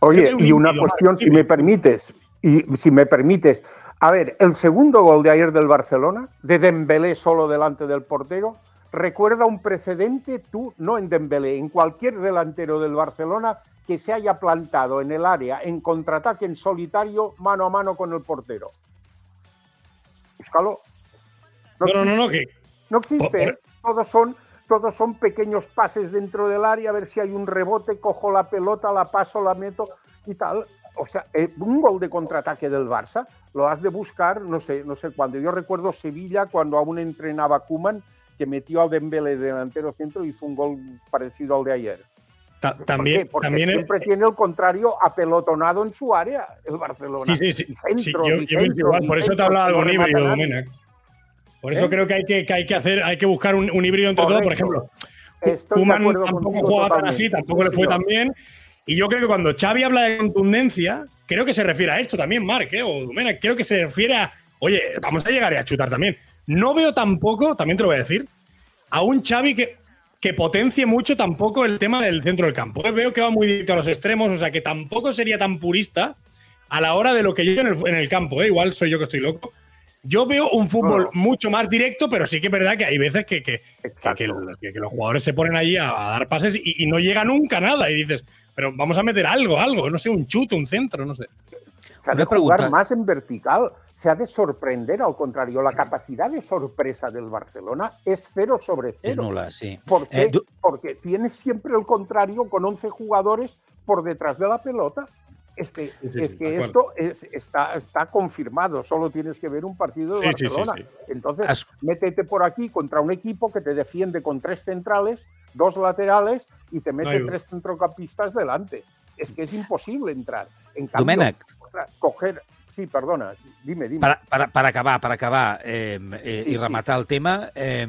Oye, un y una cuestión, si me permites, y si me permites. A ver, el segundo gol de ayer del Barcelona, de Dembélé solo delante del portero, recuerda un precedente, tú, no en Dembélé, en cualquier delantero del Barcelona que se haya plantado en el área en contraataque en solitario, mano a mano con el portero. Búscalo. No, no, no, no, que No existe. Por- ¿eh? Todos son, todos son pequeños pases dentro del área, a ver si hay un rebote, cojo la pelota, la paso, la meto y tal. O sea, eh, un gol de contraataque del Barça lo has de buscar, no sé, no sé cuándo. Yo recuerdo Sevilla cuando aún entrenaba Kuman, que metió al Dembélé de delantero centro y hizo un gol parecido al de ayer. ta- ¿Por también? Porque siempre tiene el contrario apelotonado en su área, el Barcelona. Sí, sí, sí. Y centros, Sí, yo, y yo pienso centros, igual, y por eso te hablaba remata híbrido, nadie. Por eso ¿Eh? creo que hay que, que hay que hacer, hay que buscar un, un híbrido entre todo. Por ejemplo, Ku- Estoy de Koeman acuerdo tampoco jugaba tan así, tampoco Sí, le fue tan bien. Y yo creo que cuando Xavi habla de contundencia, creo que se refiere a esto también, Marc, ¿eh? o Domènech, creo que se refiere a, oye, vamos a llegar a chutar también. No veo tampoco, también te lo voy a decir, a un Xavi que, que potencie mucho tampoco el tema del centro del campo. ¿eh? Veo que va muy directo a los extremos, o sea que tampoco sería tan purista a la hora de lo que yo en el, en el campo. ¿eh? Igual soy yo que estoy loco. Yo veo un fútbol No. mucho más directo, pero sí que es verdad que hay veces que, que, que- los, que- los jugadores se ponen allí a, a dar pases y, y no llega nunca nada. Y dices, pero vamos a meter algo, algo, no sé, un chute, un centro, no sé. Se ha de jugar más en vertical, se ha de sorprender, al contrario. La capacidad de sorpresa del Barcelona es cero sobre cero. nula, sí. ¿Por qué? Eh, du- Porque tienes siempre el contrario con 11 jugadores por detrás de la pelota. Es que, Sí, sí, es que esto es, está, está confirmado, solo tienes que ver un partido de Sí, sí, sí, Barcelona. sí. Entonces, As- métete por aquí contra un equipo que te defiende con tres centrales, dos laterales y te mete tres centrocampistas delante. Es que es imposible entrar. En cambio, coger... Sí, perdona, dime, dime. per, per, per acabar, per acabar eh, eh, Sí, i rematar el tema, eh,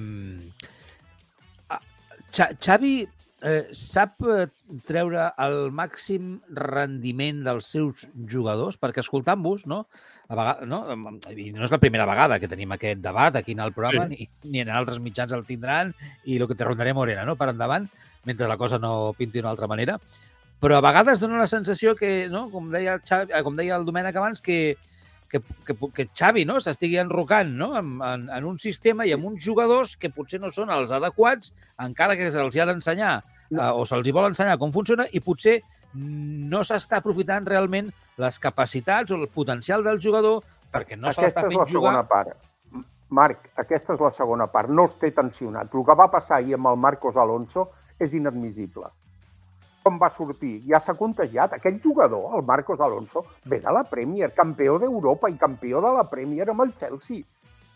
Xavi eh, sap eh, treure el màxim rendiment dels seus jugadors? Perquè escoltant-vos, no? A vegades, no? I no és la primera vegada que tenim aquest debat aquí en el programa, Sí. ni, ni en altres mitjans el tindran, i el que te rondaré Morena, no?, per endavant, mentre la cosa no pinti d'una altra manera. Però a vegades dona la sensació que, no? com, deia el Xavi, eh, com deia el Domènec abans, que, que, que, que Xavi no? s'estigui enrocant no? en, en, en un sistema i amb uns jugadors que potser no són els adequats, encara que se'ls hi ha d'ensenyar eh, o se'ls vol ensenyar com funciona i potser no s'està aprofitant realment les capacitats o el potencial del jugador perquè no se aquesta l'està és la fent jugar. segona part. Marc, aquesta és la segona part. No els té tensionat. El que va passar ahir amb el Marcos Alonso és inadmissible. Com va sortir? Ja s'ha contagiat. Aquest jugador, el Marcos Alonso, ve de la Premier, campió d'Europa i campió de la Premier amb el Chelsea.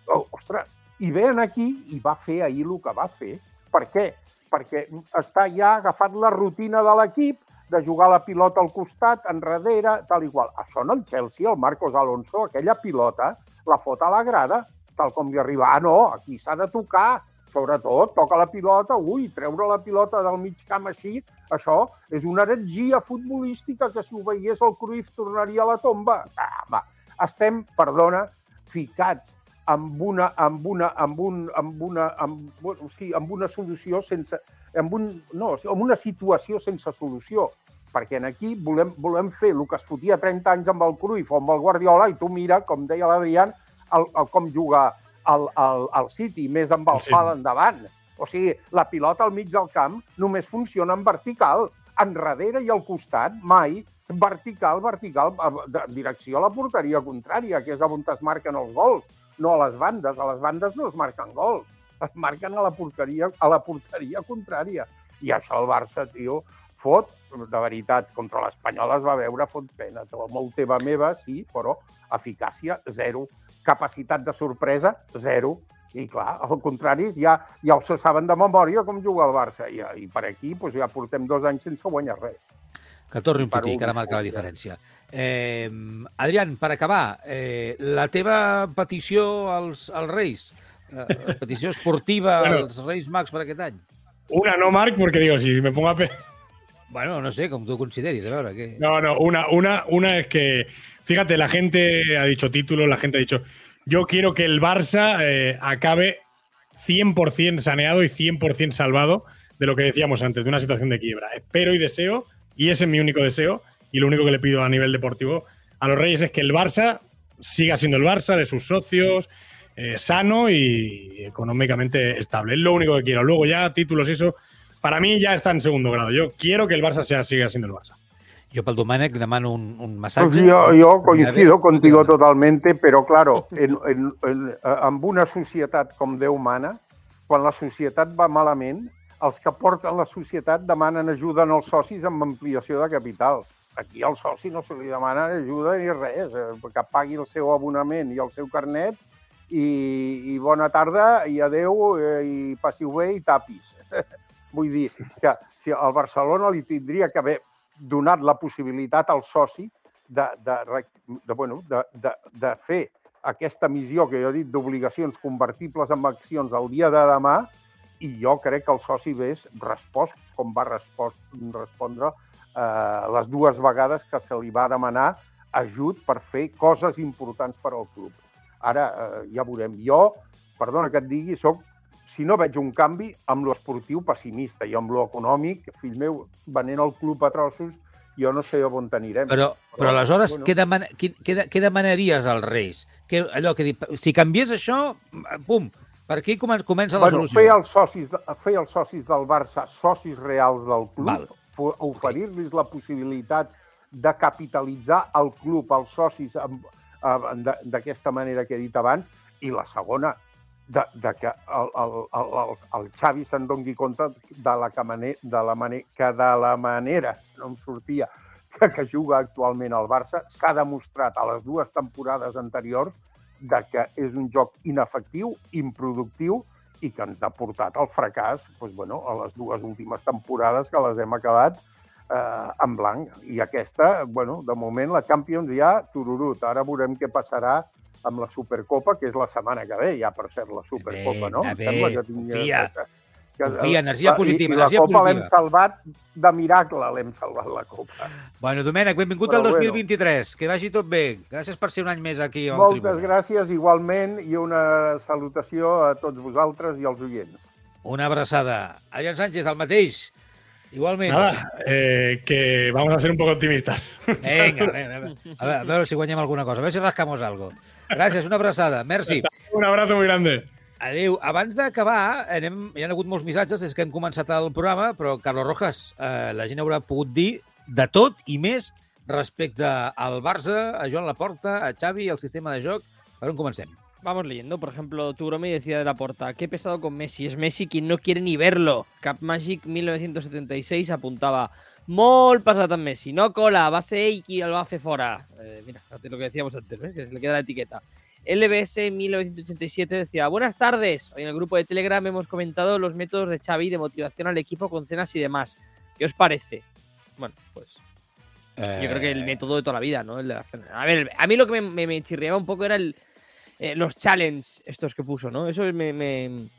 Oh, ostres, i ve aquí i va fer ahir el que va fer. Per què? Perquè està ja agafat la rutina de l'equip de jugar la pilota al costat, enrere, tal i qual. Això en el Chelsea, el Marcos Alonso, aquella pilota, la fot a la grada, tal com li arriba. Ah, no, aquí s'ha de tocar, sobretot, toca la pilota, ui, treure la pilota del mig camp així, això és una heretgia futbolística que si ho veiés el Cruyff tornaria a la tomba. Ah, va, estem, perdona, ficats amb una, amb una, amb un, amb una, amb, bueno, sí, amb una solució sense, amb, un, no, amb una situació sense solució. Perquè en aquí volem, volem fer el que es fotia 30 anys amb el Cruyff o amb el Guardiola i tu mira, com deia l'Adrián, el, el, com juga el, el, el City, més amb el El pal endavant. O sigui, la pilota al mig del camp només funciona en vertical. Enrere i al costat, mai. Vertical, vertical, de direcció a la porteria contrària, que és on es marquen els gols, no a les bandes. A les bandes no es marquen gols, es marquen a la porteria, a la porteria contrària. I això el Barça, tio, fot, de veritat, contra l'Espanyol es va veure, fot pena. Molt teva meva, sí, però eficàcia, zero. Capacitat de sorpresa, zero. I clar, al contrari, ja, ja ho se saben de memòria com juga el Barça. I, i per aquí doncs, ja portem dos anys sense guanyar res. Que torni un tití, que ara marca la diferència. Eh, Adrián, per acabar, eh, la teva petició als, als Reis, eh, petició esportiva Bueno. als Reis Mags per aquest any? Una no, Marc, porque digo, si me pongo a... pe- Bueno, no sé, com tu consideris, a veure, què... No, no, una, una, una es que, fíjate, la gente ha dicho títulos, la gente ha dicho, yo quiero que el Barça eh, acabe 100% saneado y 100% salvado de lo que decíamos antes, de una situación de quiebra. Espero y deseo, y ese es mi único deseo, y lo único que le pido a nivel deportivo a los Reyes es que el Barça siga siendo el Barça, de sus socios, eh, sano y económicamente estable. Es lo único que quiero. Luego ya títulos y eso, para mí ya está en segundo grado. Yo quiero que el Barça sea, siga siendo el Barça. Jo pel Domènec li demano un, un massatge. Pues yo, yo coincido contigo totalmente, pero claro, en, en, en, amb una societat com Déu mana, quan la societat va malament, els que porten la societat demanen ajuda als socis amb ampliació de capital. Aquí al soci no se li demana ajuda ni res, eh, que pagui el seu abonament i el seu carnet i, i bona tarda i adeu eh, i passiu bé i tapis. Vull dir que si al Barcelona li tindria que haver donat la possibilitat al soci de, de, rec- de, bueno, de, de, de fer aquesta missió que jo he dit d'obligacions convertibles en accions el dia de demà i jo crec que el soci hagués respost com va respost, respondre eh, les dues vegades que se li va demanar ajut per fer coses importants per al club. Ara eh, ja veurem. Jo, perdona que et digui, soc, si no veig un canvi, amb lo esportiu pessimista i amb lo econòmic, fill meu, venent el club a trossos, jo no sé on anirem. Però, però aleshores, bueno. què, demana, què, què, de- què demanaries als Reis? Que, allò que dic, si canviés això, pum, per aquí comen- comença la bueno, solució. fer els, socis, fer els socis del Barça socis reals del club, oferir-los la possibilitat de capitalitzar el club, els socis, d'aquesta manera que he dit abans, i la segona, de, de que el, el, el, el, el Xavi se'n doni compte de la, que mane, de la mane, que de la manera, no em sortia, que, que juga actualment al Barça, s'ha demostrat a les dues temporades anteriors de que és un joc inefectiu, improductiu i que ens ha portat al fracàs doncs, bueno, a les dues últimes temporades que les hem acabat eh, en blanc. I aquesta, bueno, de moment la Champions ja tururut. Ara veurem què passarà amb la Supercopa, que és la setmana que ve, ja per cert, la Supercopa, no? Bé, que tingui- confia. Que- Confia, energia positiva, I, i energia la Copa l'hem salvat de miracle, l'hem salvat la Copa. Bueno, Domènec, benvingut Però al bueno. 2023. Que vagi tot bé. Gràcies per ser un any més aquí al Moltes Tribuna. gràcies igualment i una salutació a tots vosaltres i als oients. Una abraçada. Adrián Sánchez, el mateix. Igualment. Nada, eh, que vamos a ser un poco optimistas. Vinga, a veure, a veure, a veure, a veure si guanyem alguna cosa. A veure si rascamos algo. Gràcies, una abraçada. Merci. Un abrazo muy grande. Adéu. Abans d'acabar, anem... hi ha hagut molts missatges des que hem començat el programa, però, Carlos Rojas, eh, la gent haurà pogut dir de tot i més respecte al Barça, a Joan Laporta, a Xavi al sistema de joc. Per on comencem? Vamos leyendo. Por ejemplo, Tugromi decía de la porta, qué pesado con Messi. Es Messi quien no quiere ni verlo. Cap Magic 1976 apuntaba, molt passat amb Messi. No cola, va ser ell qui el va fer fora. Eh, mira, lo que decíamos antes, ¿ves? que se le queda la etiqueta. LBS 1987 decía, buenas tardes. Hoy en el grupo de Telegram hemos comentado los métodos de Xavi de motivación al equipo con cenas y demás. ¿Qué os parece? Bueno, pues Eh, yo creo que el método de toda la vida, ¿no? El de las cenas. A ver, a mí lo que me, me- me chirriaba un poco era el, eh, los challenge estos que puso, ¿no? Eso me, me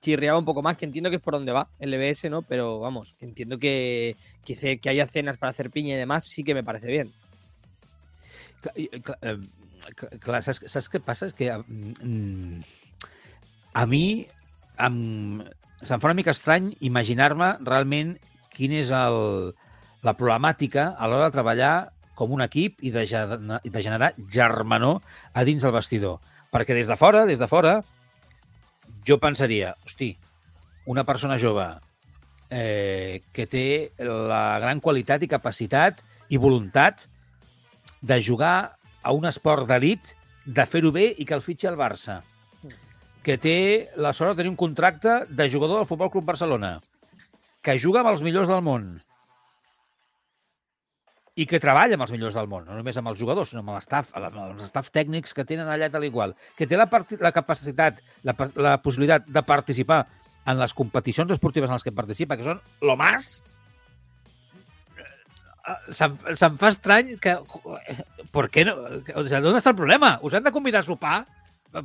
chirriaba un poco más, que entiendo que es por donde va LBS, ¿no? Pero vamos, entiendo que, que, que haya cenas para hacer piña y demás, sí que me parece bien. Clar, saps, saps què passa? És que mm, a mi em, se'm fa una mica estrany imaginar-me realment quin és el, la problemàtica a l'hora de treballar com un equip i de, i de generar germanor a dins del vestidor. Perquè des de fora, des de fora, jo pensaria, hosti, una persona jove eh, que té la gran qualitat i capacitat i voluntat de jugar a un esport d'elit, de fer-ho bé i que el fitxi al Barça. Que té la sort de tenir un contracte de jugador del Futbol Club Barcelona. Que juga amb els millors del món. I que treballa amb els millors del món, no només amb els jugadors, sinó amb l'estaf, amb els staff tècnics que tenen allà tal igual. Que té la, la capacitat, la, la possibilitat de participar en les competicions esportives en les que participa, que són lo más, se'm, se'm fa estrany que... Per què no? O sea, ¿dónde está el problema? Us han de convidar a sopar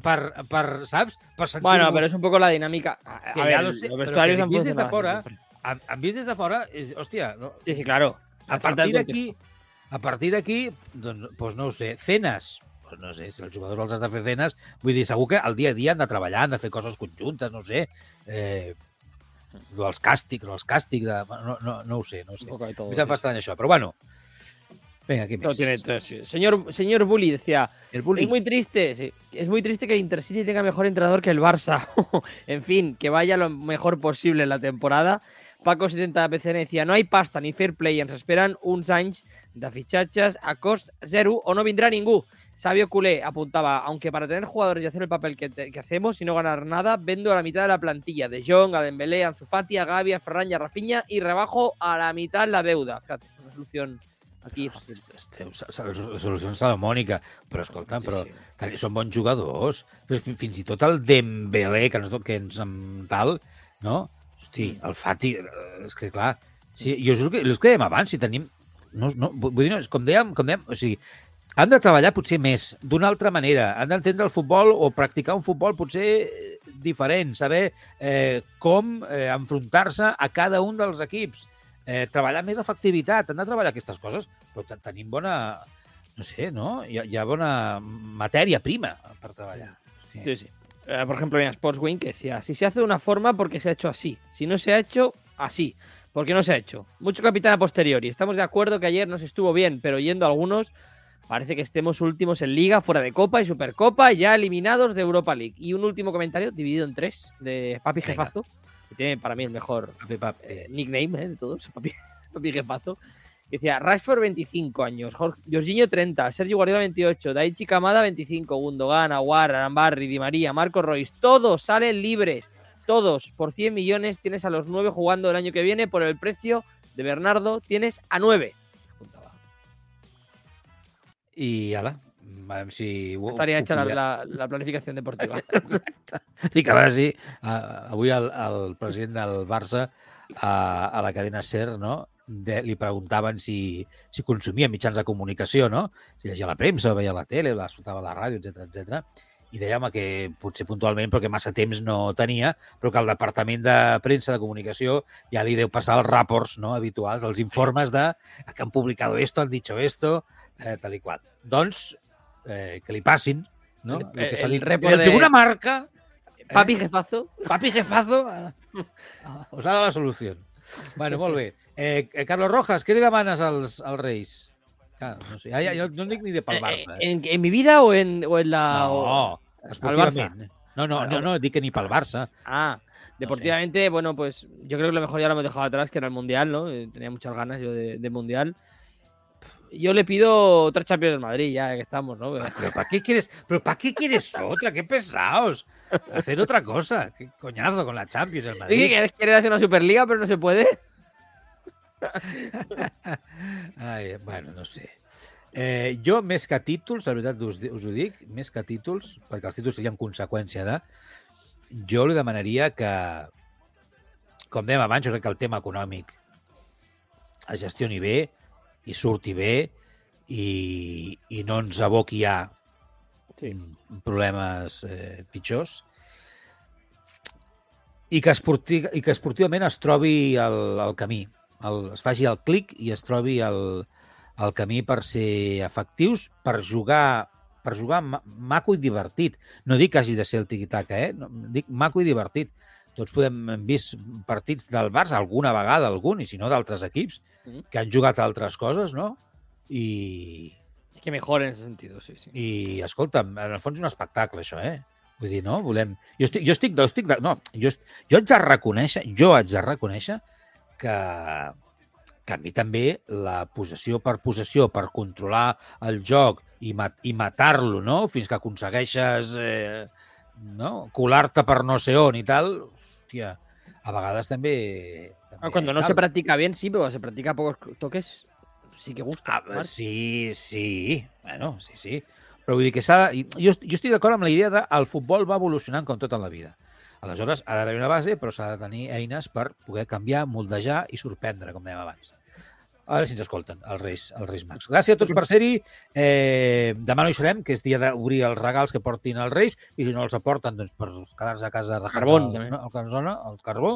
per, per saps? Per sentir Bueno, pero es un poco la dinámica. A, a Que ver, ya lo sé, vestuarios que vist des de fora, han, han vist des de fora, és, hòstia, no, Sí, sí, claro. a partir d'aquí, a partir d'aquí, doncs, doncs no ho sé, cenes, doncs no sé, si els jugadors els has de fer cenes, vull dir, segur que el dia a dia han de treballar, han de fer coses conjuntes, no sé, eh, lo dels càstigs, els càstigs, de, no, no, no ho sé, no ho sé. Un sí. fa estrany això, però bueno, vinga, aquí Todo més. tiene tres, sí. Señor, señor Bully decía, El bullying. Es muy triste, sí. Es muy triste que el Intercity tenga mejor entrenador que el Barça. en fin, que vaya lo mejor posible en la temporada. Paco 70 PCN decía, no hay pasta ni fair play, ens esperan uns anys de fitxatges a cost zero o no vendrá ningú. Sabio Culé apuntaba, aunque para tener jugadores y hacer el papel que, te- que hacemos y no ganar nada, vendo a la mitad de la plantilla, de Jong, a Dembélé, a Ansu Fati, a Gavi, a Ferran y a Rafinha y rebajo a la mitad la deuda. Fíjate, una solución aquí sa- sa- solució salomònica, però escolta, però sí. són bons jugadors. Fins i tot el Dembélé, que ens, que ens tal, no? Hosti, el Fati, eh, és que clar, sí, jo el que, el que dèiem abans, si tenim... No, no, vull dir, no, és com dèiem, com dèiem, o sigui, han de treballar potser més, d'una altra manera, han d'entendre el futbol o practicar un futbol potser eh, diferent, saber eh, com eh, enfrontar-se a cada un dels equips, eh, treballar més efectivitat, han de treballar aquestes coses, però te- tenim bona, no sé, no? Hi ha, hi ha bona matèria prima per treballar. Sí, sí. Eh, por ejemplo, mira, Sportswing que decía, si se hace de una forma porque se ha hecho así, si no se ha hecho así, porque no se ha hecho. Mucho capitán a posteriori. Estamos de acuerdo que ayer nos estuvo bien, pero yendo a algunos, parece que estemos últimos en Liga, fuera de Copa y Supercopa, ya eliminados de Europa League. Y un último comentario, dividido en tres, de Papi Venga. Jefazo, que tiene para mí el mejor Papi, eh, nickname eh, de todos, Papi, Papi Jefazo. Decía, Rashford 25 años, Jorginho 30, Sergio Guardiola 28, Daichi Kamada 25, Gundogan, Aguar, Arambarri, Di María, Marco Royce, todos salen libres, todos por 100 millones tienes a los 9 jugando el año que viene por el precio de Bernardo tienes a 9. I ala, si... Ho, Estaria hecha la, la, la planificación deportiva. Sí, que a veure si uh, avui el, el president del Barça a, a la cadena SER no? de, li preguntaven si, si consumia mitjans de comunicació, no? si llegia la premsa, veia la tele, la escoltava a la ràdio, etc etc. I home, que potser puntualment, perquè massa temps no tenia, però que el departament de premsa de comunicació ja li deu passar els ràports no? habituals, els informes de que han publicat esto, han dicho esto, eh, tal i qual. Doncs, eh, que li passin, no? El- Lo que se el li- report el de- tribuna marca Papi jefazo. Papi jefazo eh, us ha dado la solució. Bueno, molt bé. Eh, eh, Carlos Rojas, què li demanes als, als Reis? Clar, no sé, ja, jo no ni de pel Barça. Eh? ¿En, en mi vida o en, o en la. No, o-. No, no, no, no, dic que ni pel Barça. Ah, deportivamente, bueno, pues yo creo que lo mejor ya lo hemos dejado atrás, que era el Mundial, ¿no? Eh, Tenía muchas ganas yo de, de Mundial. Yo le pido otra Champions del Madrid, ya que estamos, ¿no? ¿Pero para qué quieres, pero para qué quieres otra? ¡Qué pesados! Hacer otra cosa. ¡Qué coñazo con la Champions del Madrid! ¿quieres, quieres hacer una Superliga, pero no se puede? Ai, bueno, no sé. Eh, jo, més que títols, la veritat us, us ho dic, més que títols, perquè els títols serien conseqüència de... Jo li demanaria que, com dèiem abans, jo crec que el tema econòmic es gestioni bé i surti bé i, i no ens aboqui a Sí. problemes eh, pitjors i que, esporti, i que esportivament es trobi el, el camí, el, es faci el clic i es trobi el, el camí per ser efectius, per jugar per jugar ma- maco i divertit. No dic que hagi de ser el tiqui-taca, eh? No, dic maco i divertit. Tots podem hem vist partits del Barça, alguna vegada algun, i si no d'altres equips, Mhm. que han jugat altres coses, no? I, Es que mejor en ese sentido, sí, sí. i, escolta'm, en el fons és un espectacle, això, eh? Vull dir, no? Volem... Jo estic, jo estic, jo estic no, jo, jo haig de reconèixer, jo haig de reconèixer que, que a mi també la possessió per possessió, per controlar el joc i, mat i matar-lo, no? Fins que aconsegueixes eh, no? colar-te per no sé on i tal, hòstia, a vegades també... també Ah, Cuando no cal. se practica bien, sí, pero se practica pocos toques, sí que gusta. Ah, sí, sí, bueno, sí, sí. Però vull dir que s'ha... Jo, jo estic d'acord amb la idea de el futbol va evolucionant com tot en la vida. Aleshores, ha d'haver una base, però s'ha de tenir eines per poder canviar, moldejar i sorprendre, com dèiem abans. A veure si ens escolten, els Reis, els Reis Mags. Gràcies a tots per ser-hi. Eh, demà no hi serem, que és dia d'obrir els regals que portin els Reis, i si no els aporten, doncs per quedar-se a casa a Carbón, el, no, el, canzona, el carbó.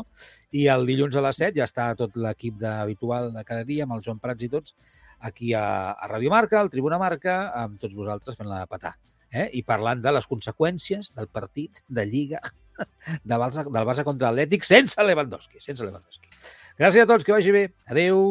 I el dilluns a les 7 ja està tot l'equip de- habitual de cada dia, amb el Joan Prats i tots, aquí a, a Radio Marca, al Tribuna Marca, amb tots vosaltres fent la petar. Eh? I parlant de les conseqüències del partit de Lliga de Barça, del Barça contra l'Atlètic sense Lewandowski. Sense Lewandowski. Gràcies a tots, que vagi bé. Adeu.